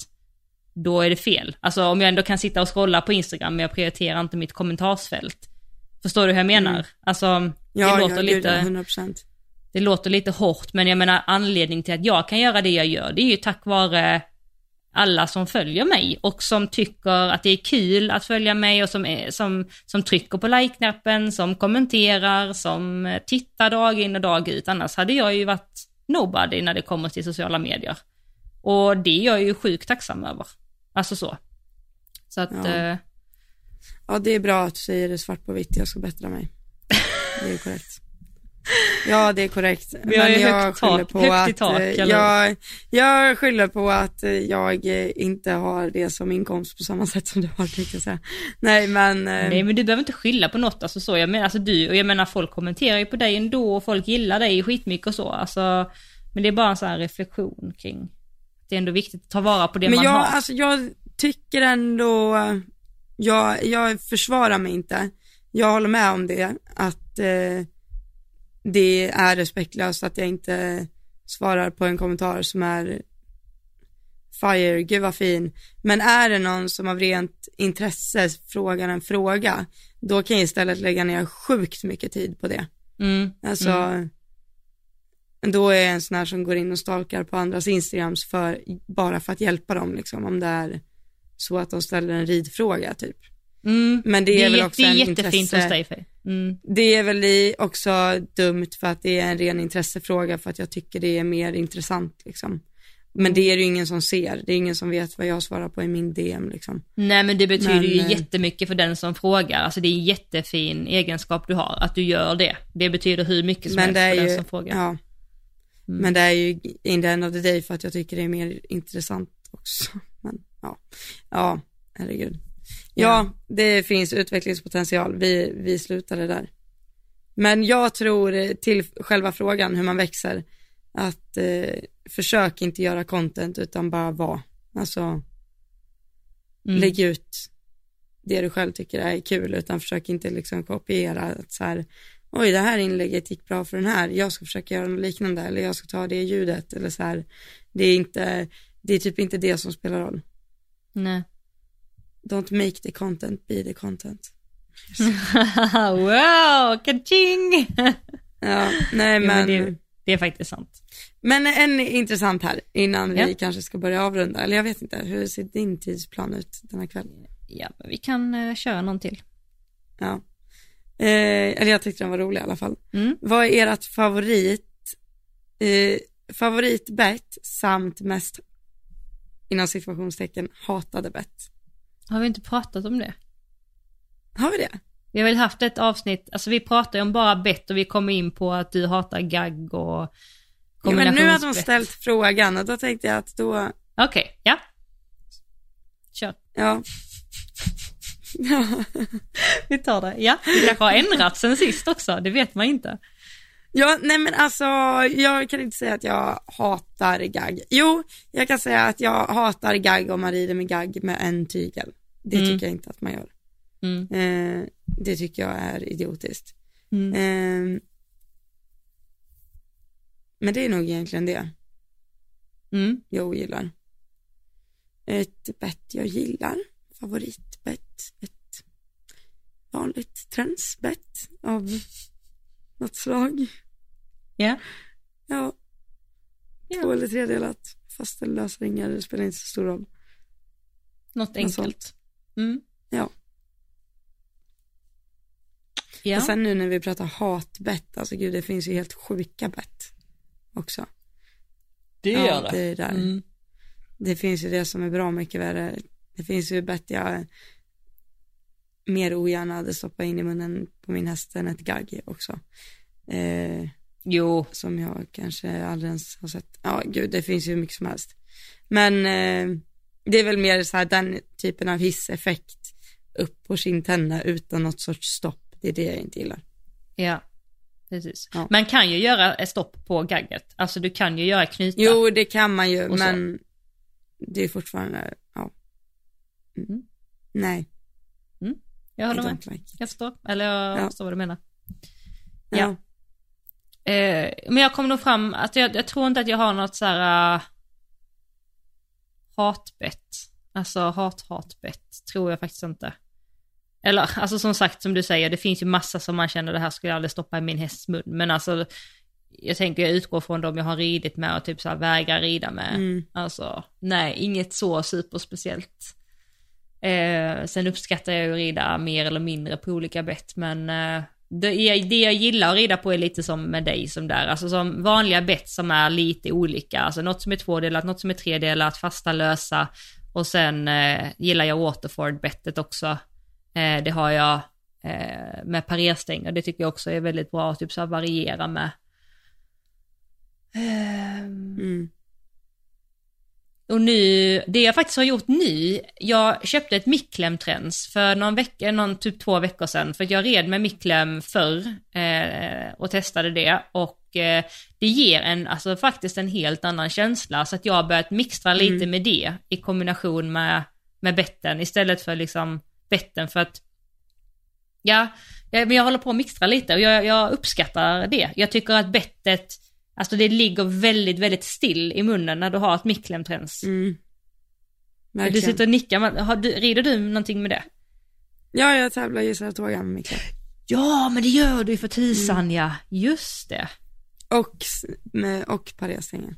då är det fel. Alltså om jag ändå kan sitta och scrolla på Instagram men jag prioriterar inte mitt kommentarsfält. Förstår du hur jag menar? Mm. Alltså, Ja, det, låter ja, lite, gud, ja, 100%. det låter lite hårt men jag menar anledningen till att jag kan göra det jag gör det är ju tack vare alla som följer mig och som tycker att det är kul att följa mig och som, är, som, som trycker på like-knappen, som kommenterar, som eh, tittar dag in och dag ut. Annars hade jag ju varit nobody när det kommer till sociala medier. Och det är jag ju sjukt tacksam över. Alltså så. Så att, Ja. eh, Ja, det är bra att du säger det svart på vitt, jag ska bättra mig. Det är korrekt. Ja, det är korrekt. Vi har ju jag skyller tak- på att, tak, eh, jag, jag skyller på att eh, jag eh, inte har det som inkomst på samma sätt som du har, tänkte jag säga. Nej, men, Nej men du behöver inte skylla på något, alltså så. Jag menar, alltså du, och jag menar folk kommenterar ju på dig ändå och folk gillar dig skitmycket och så. Alltså, men det är bara en sån här reflektion kring det är ändå viktigt att ta vara på det men man jag, har. alltså, jag tycker ändå, jag, jag försvarar mig inte. Jag håller med om det, att eh, det är respektlöst att jag inte svarar på en kommentar som är fire, gud vad fin. Men är det någon som av rent intresse frågar en fråga, då kan jag istället lägga ner sjukt mycket tid på det. Mm, Alltså, då är jag en sån här som går in och stalkar på andras Instagrams för, bara för att hjälpa dem liksom, om det är så att de ställer en ridfråga typ. Mm. Men det är, väl jä- också det är jättefint intresse, hos dig Faye. Mm. det är väl också dumt för att det är en ren intressefråga för att jag tycker det är mer intressant liksom. Men det är det ju ingen som ser, det är ingen som vet vad jag svarar på i min DM liksom. Nej men det betyder Men, ju eh, jättemycket för den som frågar. Alltså det är en jättefin egenskap du har, att du gör det. Det betyder hur mycket som helst det är för den ju, som frågar. ja. Mm. Men det är ju in the end of the day för att jag tycker det är mer intressant också. Men ja, ja, herregud. Ja, det finns utvecklingspotential. Vi, vi slutade där. Men jag tror till själva frågan hur man växer, att eh, försök inte göra content utan bara vara. Alltså, Mm. lägg ut det du själv tycker är kul utan försök inte liksom kopiera att så här, oj det här inlägget gick bra för den här, jag ska försöka göra något liknande eller jag ska ta det ljudet eller så här, det är inte, det är typ inte det som spelar roll. Nej. Don't make the content, be the content. wow, kaching! Ja, nej men, men det, det är faktiskt sant. men en intressant här innan Ja. vi kanske ska börja avrunda, eller jag vet inte, hur ser din tidsplan ut denna kväll? Ja, men vi kan uh, köra någon till. Ja. Eh, eller jag tyckte den var rolig i alla fall. Mm. Vad är ert favorit, eh, favoritbett samt mest, inom situationstecken, hatade bett? Har vi inte pratat om det? Har vi det? Vi har väl haft ett avsnitt, alltså vi pratar ju om bara bett och vi kommer in på att du hatar gagg och Jo, men nu hon Kombinationsbett. ställt frågan och då tänkte jag att då, Okej, ja. Kör. ja. ja. Vi tar det. Ja, det kanske har ändrats sen sist också, det vet man inte. Ja, nej men alltså, jag kan inte säga att jag hatar gagg. Jo, jag kan säga att jag hatar gagg om man rider med gagg med en tygel. Det Mm. tycker jag inte att man gör. Mm. Eh, det tycker jag är idiotiskt. Mm. Eh, men det är nog egentligen det Mm. jag gillar. Ett bett jag gillar, favoritbett, ett vanligt trendsbett av något slag. Ja. Ja, Ja. två eller tredelat, fast eller lösa ringar, det spelar inte så stor roll. Något enkelt. Mm. Ja. Ja. Och sen nu när vi pratar hatbett, alltså gud det finns ju helt sjuka bett också. det ja, det är där. Mm. Det finns ju det som är bra mycket värre. Det finns ju bett jag mer ogärna hade stoppat in i munnen på min häst än ett gagg också. Eh, Jo, som jag kanske aldrig ens har sett. Ja, gud, det finns ju hur mycket som helst. Men eh, det är väl mer så här den typen av hisseffekt upp på kindtänderna utan något sorts stopp. Det är det jag inte gillar. ja. Precis. Ja. Man kan ju göra ett stopp på gagget. Alltså du kan ju göra knyta. Jo, det kan man ju, men det är fortfarande, ja. Mm. Mm. Nej, jag I håller med. like. Jag förstår. Eller jag Ja. förstår vad du menar. Ja. Ja. Eh, men jag kommer nog fram att jag, jag tror inte att jag har något så här uh, hatbett. Alltså hat-hatbett tror jag faktiskt inte. Eller alltså som sagt som du säger, det finns ju massa som man känner det här skulle jag aldrig stoppa i min hästs mun. Men alltså jag tänker jag utgår från dem jag har ridit med och typ så här vägrar rida med. Mm. Alltså nej, inget så superspeciellt. Eh, sen uppskattar jag ju att rida mer eller mindre på olika bett men eh, det, det jag gillar att rida på är lite som med dig som där, alltså som vanliga bett som är lite olika, alltså något som är tvådelat, något som är tredelat, fasta lösa och sen eh, gillar jag Waterford-bettet också. Eh, det har jag eh, med parerstänger, det tycker jag också är väldigt bra att typ så variera med. Ehm. Mm och nu, det jag faktiskt har gjort nu, jag köpte ett Miklem-träns för någon vecka, någon typ två veckor sedan, för jag red med Miklem förr eh, och testade det och eh, det ger en, alltså faktiskt en helt annan känsla, så att jag har börjat mixtra lite Mm. med det i kombination med, med betten istället för liksom betten för att, ja, men jag håller på att mixtra lite och jag, jag uppskattar det. Jag tycker att bettet, alltså det ligger väldigt, väldigt still i munnen när du har ett Miklem-träns. Mm. Du sitter och nickar, har du, rider du någonting med det? Ja, jag tävlar i Saratoga med Mikael. Ja, men det gör du ju för tusan Mm. ja. Just det. Och, med, och parérstängen.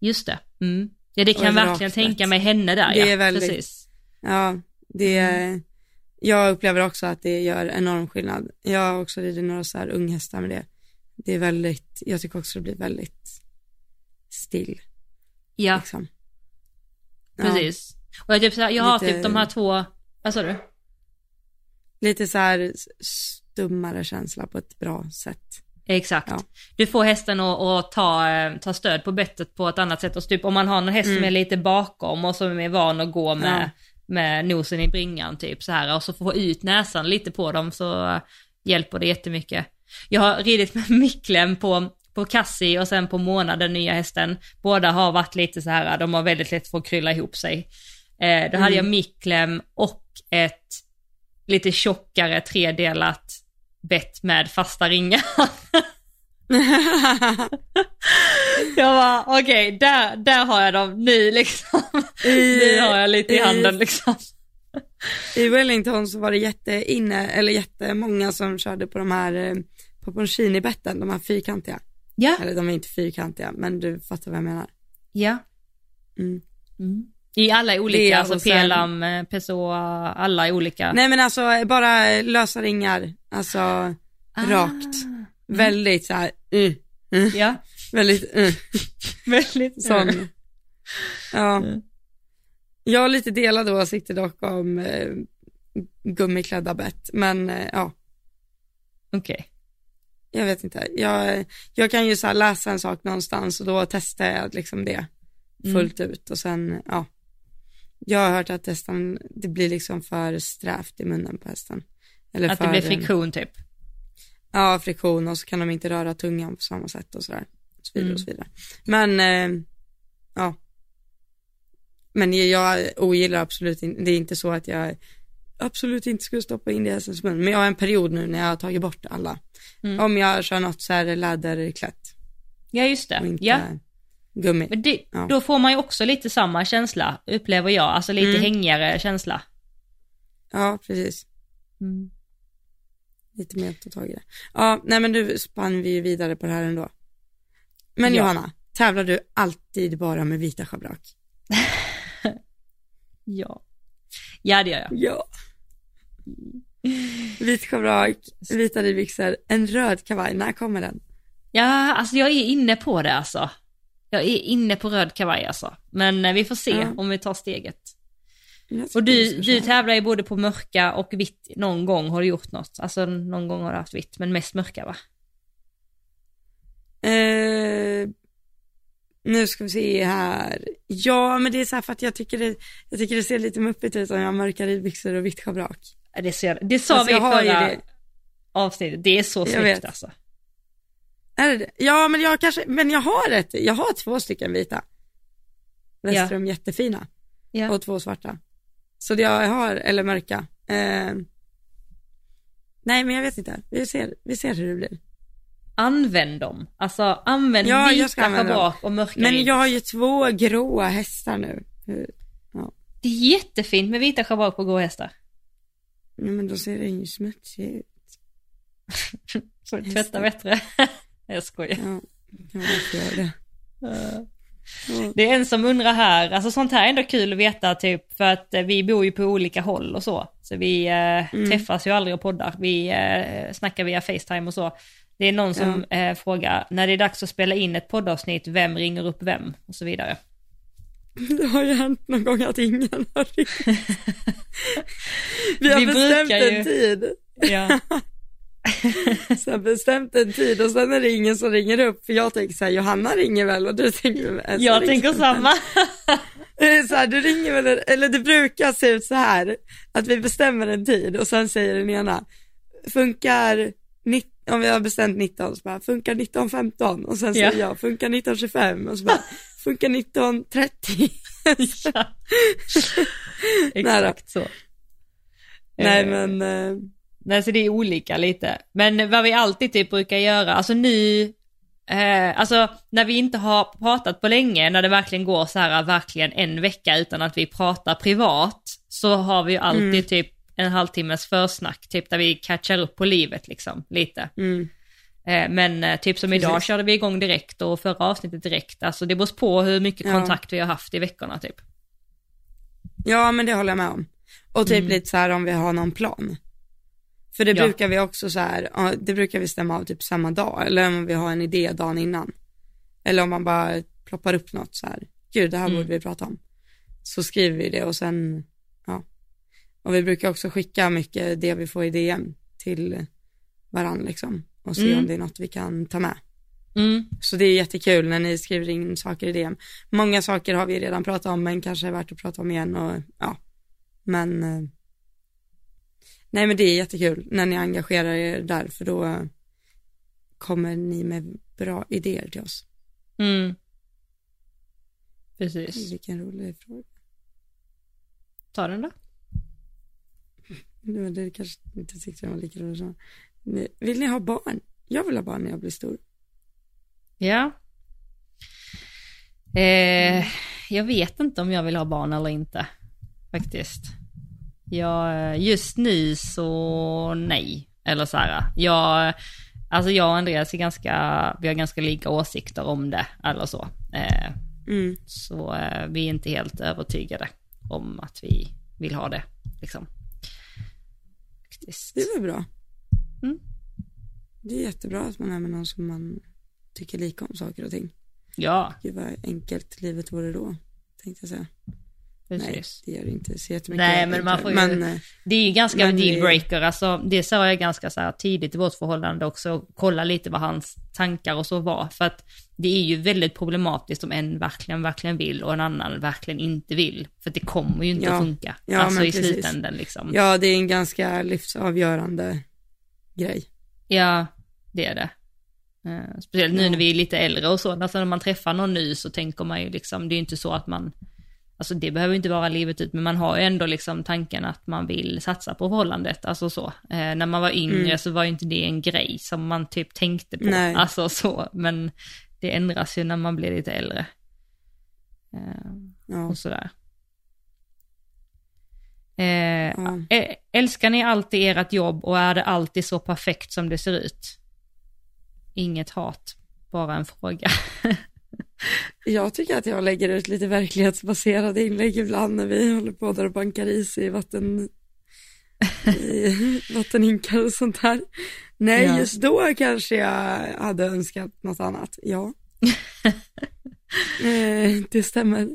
Just det. Mm. Ja, det kan jag verkligen tänka mig henne där Det ja. är väldigt- Precis. Ja, det Mm. jag upplever också att det gör enorm skillnad. Jag har också ridit några så här unghästar med det. Det är väldigt, jag tycker också det blir väldigt still Ja, liksom. Ja, precis. Och jag, typ, så här, jag har Lite- typ de här två, vad sa du? lite så här stummare känsla på ett bra sätt. Exakt. Ja. Du får hästen att, ta, eh, ta stöd på bettet på ett annat sätt. Och typ om man har någon häst som Mm. är lite bakom och som är van att gå med, Ja. med nosen i bringan typ så här och så få ut näsan lite på dem så hjälper det jättemycket. Jag har ridit med Miklem på, på Cassie och sen på Mona, den nya hästen. Båda har varit lite så här, de har väldigt lätt för att krylla ihop sig. Eh, då hade jag Miklem och ett lite tjockare tredelat bett med fasta ringar. Jag bara, okej, där, där har jag dem nu liksom. Nu har jag lite i handen liksom. I Wellington så var det jätteinne, eller jättemånga som körde på de här eh, på Ponchini-betten, de här fyrkantiga. Ja, Eller de är inte fyrkantiga, men du fattar vad jag menar. ja. Mm. I alla olika, alltså sen- Pelam, eh, Pessoa, alla är olika. Nej men alltså bara lösa ringar, alltså Ah. rakt. Väldigt så här, uh, uh, Ja, väldigt, uh, väldigt sån. Ja. Mm. Jag har lite delade åsikter dock om eh, gummiklädda bett, men eh, ja. Okej. jag vet inte. Jag, jag kan ju så här läsa en sak någonstans och då testar jag liksom det Mm. fullt ut och sen, ja. Jag har hört att hästen, det blir liksom för strävt i munnen på hästen. Eller Att för, det blir friktion typ. Ja, friktion och så kan de inte röra tungan på samma sätt och sådär. Och så vidare Mm. och så vidare. Men, eh, ja. Men jag ogillar absolut inte, det är inte så att jag absolut inte skulle stoppa in det i hästens mun. Men jag har en period nu när jag har tagit bort alla. Mm. Om jag kör något så här läderklätt Ja just och det. inte Ja. gummi. Men det, Ja. Då får man ju också lite samma känsla, upplever jag. Alltså lite Mm. hängigare känsla. Ja, precis. Mm. Lite mer att ta tag i det. Ja, nej men nu spann vi ju vidare på det här ändå. Men Ja. Johanna, tävlar du alltid bara med vita schabrak? Ja. Ja det gör jag. Ja. Vit schabrak, vita ridbyxor, en röd kavaj, när kommer den? Ja, alltså jag är inne på det alltså. Jag är inne på röd kavaj alltså. Men eh, vi får se Ja. om vi tar steget. Och du, du tävlar ju både på mörka och vitt någon gång har du gjort något. Alltså någon gång har du haft vitt, men mest mörka va? Eh, nu ska vi se här. Ja, men det är så här för att jag tycker det, jag tycker det ser lite muppigt ut om jag har mörka ridbyxor och vitt schabrak. Ja, Det, ser, det sa Alltså, vi i förra det. avsnittet, det är så snyggt alltså. Är det det? Ja, men jag kanske, men jag har ett, jag har två stycken vita. Västrum jättefina. Ja. Och två svarta. Så det jag har, eller mörka. Eh, nej, men jag vet inte. Vi ser, vi ser hur det blir. Använd dem. Alltså använd Ja, vita schabrak och mörka Men jag har ju två gråa hästar nu. Hur- Det är jättefint med vita schabrak på gåhästar. Ja, men då ser det ju smutsigt ut. Så Hästar. tvätta bättre. jag skojar. Ja, jag gör det. Ja. Det är en som undrar här, alltså sånt här är ändå kul att veta typ för att eh, vi bor ju på olika håll och så. Så vi eh, Mm. träffas ju aldrig och poddar, vi eh, snackar via Facetime och så. Det är någon som eh, frågar, när det är dags att spela in ett poddavsnitt, vem ringer upp vem? Och så vidare. Det har ju hänt någon gång att ingen har ringt. Vi har Vi bestämt brukar ju- en tid. Ja. Så jag har bestämt en tid och sen är det ingen som ringer upp. För jag tänker så här, Johanna ringer väl och du tänker väl. så Jag tänker samma. Så här, du ringer väl, eller det brukar se ut så här. Att vi bestämmer en tid och sen säger den ena, funkar, nitt- om vi har bestämt 19 så bara, funkar 19.15 och sen säger Ja. jag, funkar 19.25 och så bara, funkar 19.30. Ja. Exakt så. Nej Eh, men, eh, Nej, så det är olika lite. Men vad vi alltid typ brukar göra, alltså nu, eh, alltså när vi inte har pratat på länge, när det verkligen går så här verkligen en vecka utan att vi pratar privat, så har vi alltid Mm. typ en halvtimmes försnack, typ där vi catchar upp på livet liksom, lite. mm, Eh, men eh, typ som idag Precis. körde vi igång direkt och förra avsnittet direkt, alltså det beror på hur mycket Ja. kontakt vi har haft i veckorna typ. ja men det håller jag med om. Och typ Mm. lite så här om vi har någon plan. För det Ja. brukar vi också så här, det brukar vi stämma av typ samma dag, eller om vi har en idé dagen innan. Eller om man bara ploppar upp något så här, gud det här Mm. borde vi prata om. Så skriver vi det och sen. Och vi brukar också skicka mycket det vi får i DM till varann liksom. Och se Mm. om det är något vi kan ta med. Mm. Så det är jättekul när ni skriver in saker i DM. Många saker har vi redan pratat om men kanske är värt att prata om igen och ja. Men eh, nej men det är jättekul när ni engagerar er där för då kommer ni med bra idéer till oss. Mm. Precis. Vilken rolig fråga. Ta den då. Var det kanske inte tyckte jag var lika roligt som. Vill ni ha barn? Jag vill ha barn när jag blir stor. Ja. Eh, jag vet inte om jag vill ha barn eller inte. Faktiskt. Jag, just nu så nej. Eller så här. Jag, alltså jag och Andreas är ganska, vi har ganska lika åsikter om det. Eller så. Eh, Mm. så eh, vi är inte helt övertygade om att vi vill ha det. Liksom. Faktiskt. Det är väl bra. Mm. Det är jättebra att man är med någon som man tycker lika om saker och ting. Ja, Gud vad enkelt livet vore då, tänkte jag säga. Nej, det gör det inte så jättemycket. Nej, men man får ju- Men, eh, Det är ju ganska Men dealbreaker, alltså det sa jag ganska så här tidigt i vårt förhållande också, kolla lite vad hans tankar och så var, för att det är ju väldigt problematiskt om en verkligen, verkligen vill och en annan verkligen inte vill, för det kommer ju inte Ja. att funka, Ja, alltså i precis. slutändan liksom. ja, det är en ganska livsavgörande grej. Ja, det är det. Eh, speciellt nu Ja. när vi är lite äldre och så, alltså när man träffar någon ny så tänker man ju liksom, det är ju inte så att man, alltså det behöver inte vara livet ut, men man har ju ändå liksom tanken att man vill satsa på förhållandet, alltså så. Eh, när man var yngre Mm. så var ju inte det en grej som man typ tänkte på, Nej. alltså så, men det ändras ju när man blir lite äldre. Eh, Ja. och sådär. Eh, Ja. Älskar ni alltid ert jobb och är det alltid så perfekt som det ser ut? Inget hat, bara en fråga. Jag tycker att jag lägger ut lite verklighetsbaserade inlägg ibland när vi håller på där och bankar is i vatten i vattenhinkar och sånt här. Nej, Ja. just då kanske jag hade önskat något annat, ja. eh, det stämmer.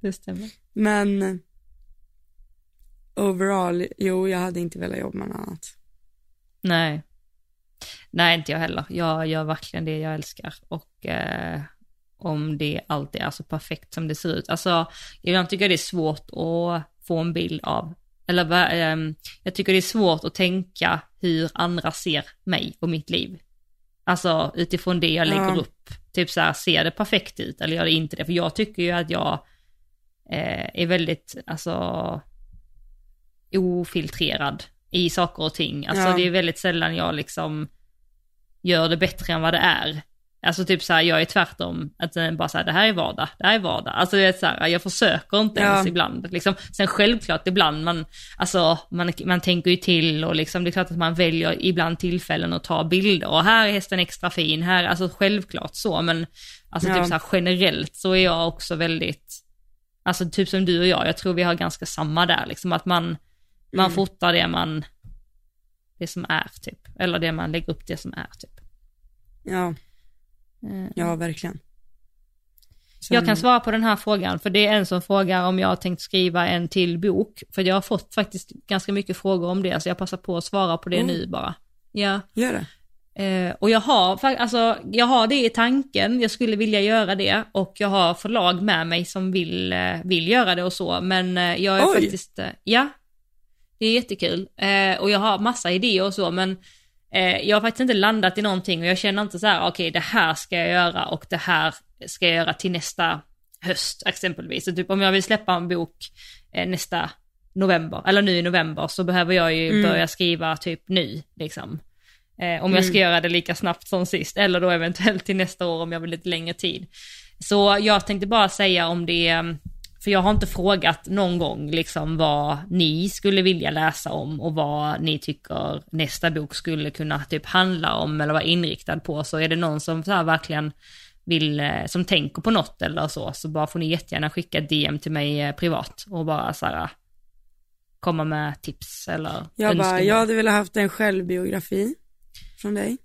Det stämmer. Men overall, jo, jag hade inte velat jobba med något annat. Nej. Nej, inte jag heller. Jag gör verkligen det jag älskar. Och eh, om det alltid är så perfekt som det ser ut. Alltså, ibland tycker jag det är svårt att få en bild av, eller ehm, jag tycker det är svårt att tänka hur andra ser mig och mitt liv. Alltså utifrån det jag lägger Ja. upp. Typ så här, ser det perfekt ut eller gör det inte det? För jag tycker ju att jag eh, är väldigt, alltså, ofiltrerad i saker och ting. Alltså Ja. det är väldigt sällan jag liksom gör det bättre än vad det är. Alltså typ så här, jag är tvärtom, att den bara så här, det här är vardag, det här är vardag. Alltså det är så här, jag försöker inte Ja. ens ibland. Liksom. Sen självklart ibland, man, alltså, man, man tänker ju till och liksom, det är klart att man väljer ibland tillfällen att ta bilder. Och här är hästen extra fin, här, alltså självklart så, men alltså Ja. typ så här generellt så är jag också väldigt, alltså typ som du och jag, jag tror vi har ganska samma där, liksom att man, man Mm. fotar det man, det som är typ, eller det man lägger upp det som är typ. Ja, Eh, ja verkligen. Jag Sen- kan svara på den här frågan, för det är en som frågar om jag har tänkt skriva en till bok. För jag har fått faktiskt ganska mycket frågor om det, så jag passar på att svara på det Mm. nu bara. Ja, Gör det. eh, och jag har, alltså, jag har det i tanken, jag skulle vilja göra det och jag har förlag med mig som vill, eh, vill göra det och så, men eh, jag är Oj. faktiskt, eh, ja, det är jättekul. Eh, och jag har massa idéer och så, men eh, jag har faktiskt inte landat i någonting och jag känner inte så här, okej det här ska jag göra och det här ska jag göra till nästa höst exempelvis. Så typ om jag vill släppa en bok eh, nästa november, eller nu i november, så behöver jag ju Mm. börja skriva typ nu, liksom. Eh, om jag ska Mm. göra det lika snabbt som sist, eller då eventuellt till nästa år om jag vill lite längre tid. Så jag tänkte bara säga om det, för jag har inte frågat någon gång liksom vad ni skulle vilja läsa om och vad ni tycker nästa bok skulle kunna typ handla om eller vara inriktad på. Så är det någon som så verkligen vill, eh, som tänker på något eller så, så bara får ni jättegärna skicka DM till mig eh, privat och bara så här komma med tips eller Jag bara, önskemål. jag hade velat haft en självbiografi från dig.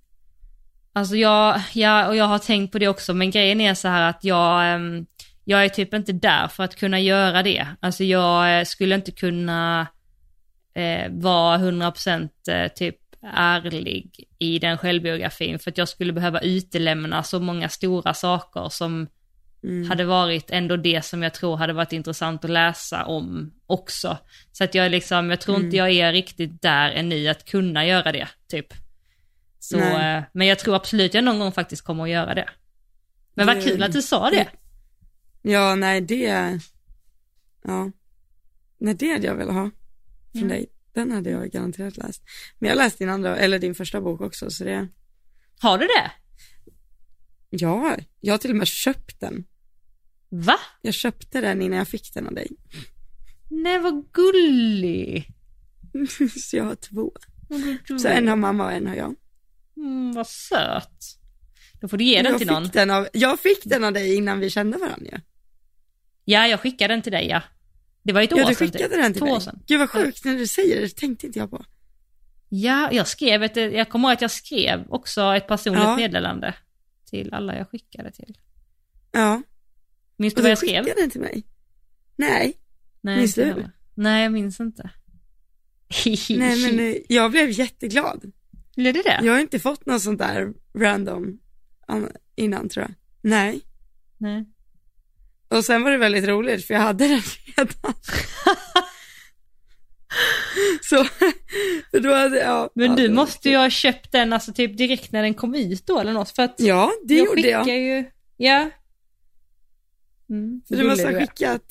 Alltså jag, ja, och jag har tänkt på det också, men grejen är så här att jag, ehm, jag är typ inte där för att kunna göra det. Alltså jag eh, skulle inte kunna eh, vara 100% eh, typ ärlig i den självbiografin för att jag skulle behöva utelämna så många stora saker som Mm. hade varit ändå det som jag tror hade varit intressant att läsa om också. Så att jag liksom, jag tror inte Mm. jag är riktigt där ännu att kunna göra det, typ. Så, eh, men jag tror absolut jag någon gång faktiskt kommer att göra det. Men vad kul att du sa det. Ja, nej det, ja. Nej det hade jag velat ha från Ja. dig. Den hade jag garanterat läst. Men jag läste din andra, eller din första bok också, så det, Har du det? ja, jag har till och med köpt den. Va? Jag köpte den innan jag fick den av dig. Nej vad gullig. så jag har två. Så en har mamma och en har jag. Mm, vad söt. Då får du ge den jag till fick någon. Den av, jag fick den av dig innan vi kände varandra ju. Ja, jag skickade den till dig ja. Det var ett år Ja, du sedan. skickade typ. den till Två mig. sedan. Gud vad sjukt, när du säger det, det tänkte inte jag på. Ja, jag skrev ett, jag kommer ihåg att jag skrev också ett personligt Ja. meddelande till alla jag skickade till. Ja, Minns du och vad du jag skrev? skickade den till mig. Nej, Nej, Minns du? heller. Nej, jag minns inte. Nej men eh, jag blev jätteglad. Blev det det? Jag har inte fått något sånt där random an- innan tror jag. Nej. Nej. Och sen var det väldigt roligt för jag hade den redan. Så, då hade jag. Men ja, du måste ju ha köpt den alltså typ direkt när den kom ut då eller något för att Ja, det jag gjorde skickar jag. ju, ja. Mm, Så du måste ha skickat.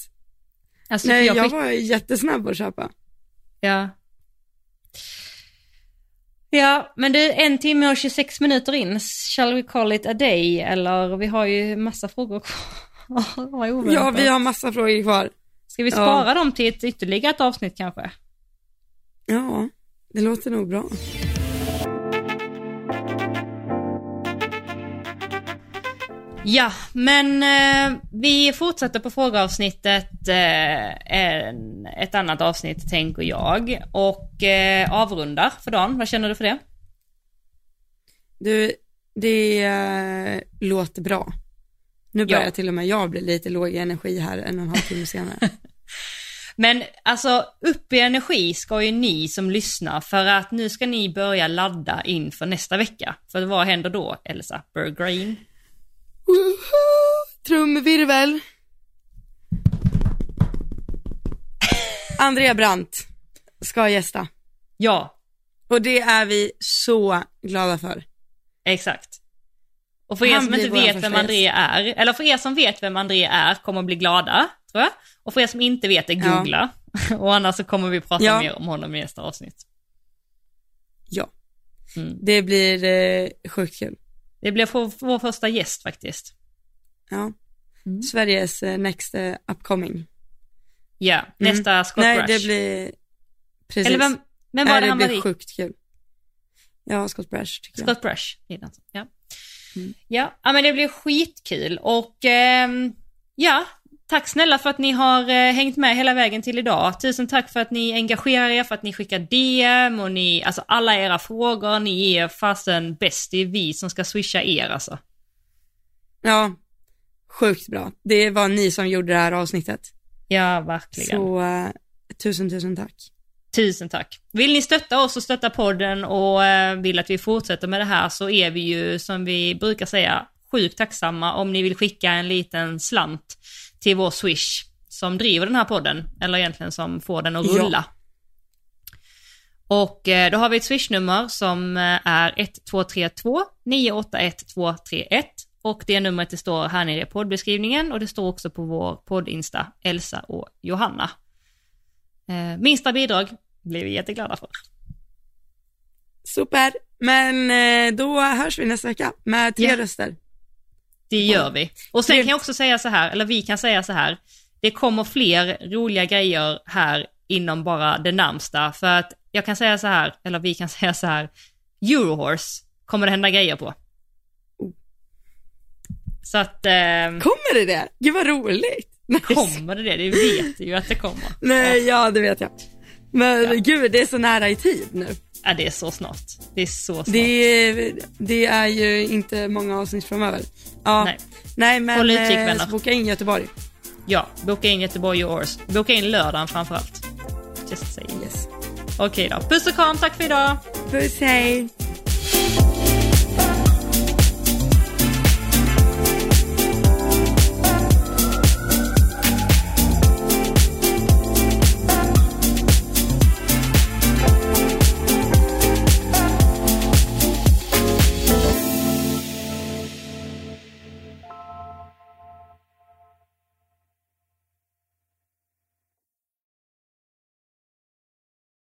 Alltså, Nej, jag jag skick... var jättesnabb att köpa. Ja. Ja, men det är en timme och 26 minuter in. Shall we call it a day? Eller vi har ju massa frågor kvar. Ja, vi har massa frågor kvar. Ska vi Ja. spara dem till ett ytterligare ett avsnitt kanske? Ja, det låter nog bra. Ja, men eh, vi fortsätter på frågeavsnittet eh, en, ett annat avsnitt tänker jag. Och eh, avrundar för dagen. Vad känner du för det? Du, det eh, låter bra. Nu börjar Ja. till och med jag bli lite låg i energi här en och en halv timme senare. Men alltså upp i energi ska ju ni som lyssnar för att nu ska ni börja ladda inför nästa vecka. För vad händer då Elsa Berggren? Trumvirvel. Andrea Brandt ska gästa. Ja, Och det är vi så glada för. exakt. Och för er som blir inte vet vem André är, eller för er som vet vem André är kommer att bli glada, tror jag. Och för er som inte vet det, Ja. googla. Och annars så kommer vi prata Ja. mer om honom i nästa avsnitt. Ja. Mm. Det blir eh, sjukt kul. Det blir vår, vår första gäst faktiskt. Ja. Mm. Sveriges eh, next eh, upcoming. Ja, nästa Scott Mm. Nej, Rush. det blir, precis. Eller vem, vem var Nej, det det han var blir i? sjukt kul. Ja, Scott Brash tycker jag. Scott Brush. Ja. Mm. Ja, men det blir skitkul och ehm, ja, tack snälla för att ni har eh, hängt med hela vägen till idag. Tusen tack för att ni engagerar er, för att ni skickar DM och ni, alltså alla era frågor, ni är fasen bäst. Är vi som ska swisha er alltså. Ja, sjukt bra. Det var ni som gjorde det här avsnittet. Ja, verkligen. Så eh, tusen, tusen tack. Tusen tack. Vill ni stötta oss och stötta podden och eh, vill att vi fortsätter med det här så är vi ju som vi brukar säga sjukt tacksamma om ni vill skicka en liten slant till vår swish som driver den här podden, eller egentligen som får den att Ja. rulla. Och eh, då har vi ett swishnummer som eh, är 1232 981 231 och det numret det står här nere i poddbeskrivningen och det står också på vår poddinsta Elsa och Johanna. Eh, minsta bidrag blir vi jätteglada för. Super, men eh, då hörs vi nästa vecka med tre Ja. röster. Det gör vi. Och sen kan jag också säga så här, eller vi kan säga så här, det kommer fler roliga grejer här inom bara det närmsta. För att jag kan säga så här, eller vi kan säga så här, Eurohorse kommer det hända grejer på. Så att, eh, Kommer det det? Gud vad roligt. Kommer det det? Det vet du ju att det kommer. Nej, ja det vet jag. Men Ja. gud, det är så nära i tid nu. Ja, det är så snart. Det är så snart. Det är, det är ju inte många avsnitt framöver. Ja, Nej. nej, men Håll utkik, eh, vänner. boka in Göteborg. Ja, boka in Göteborg och Års. Boka in lördagen framförallt. Just saying. Yes. Okej då. Puss och kram, tack för idag. Puss, hej.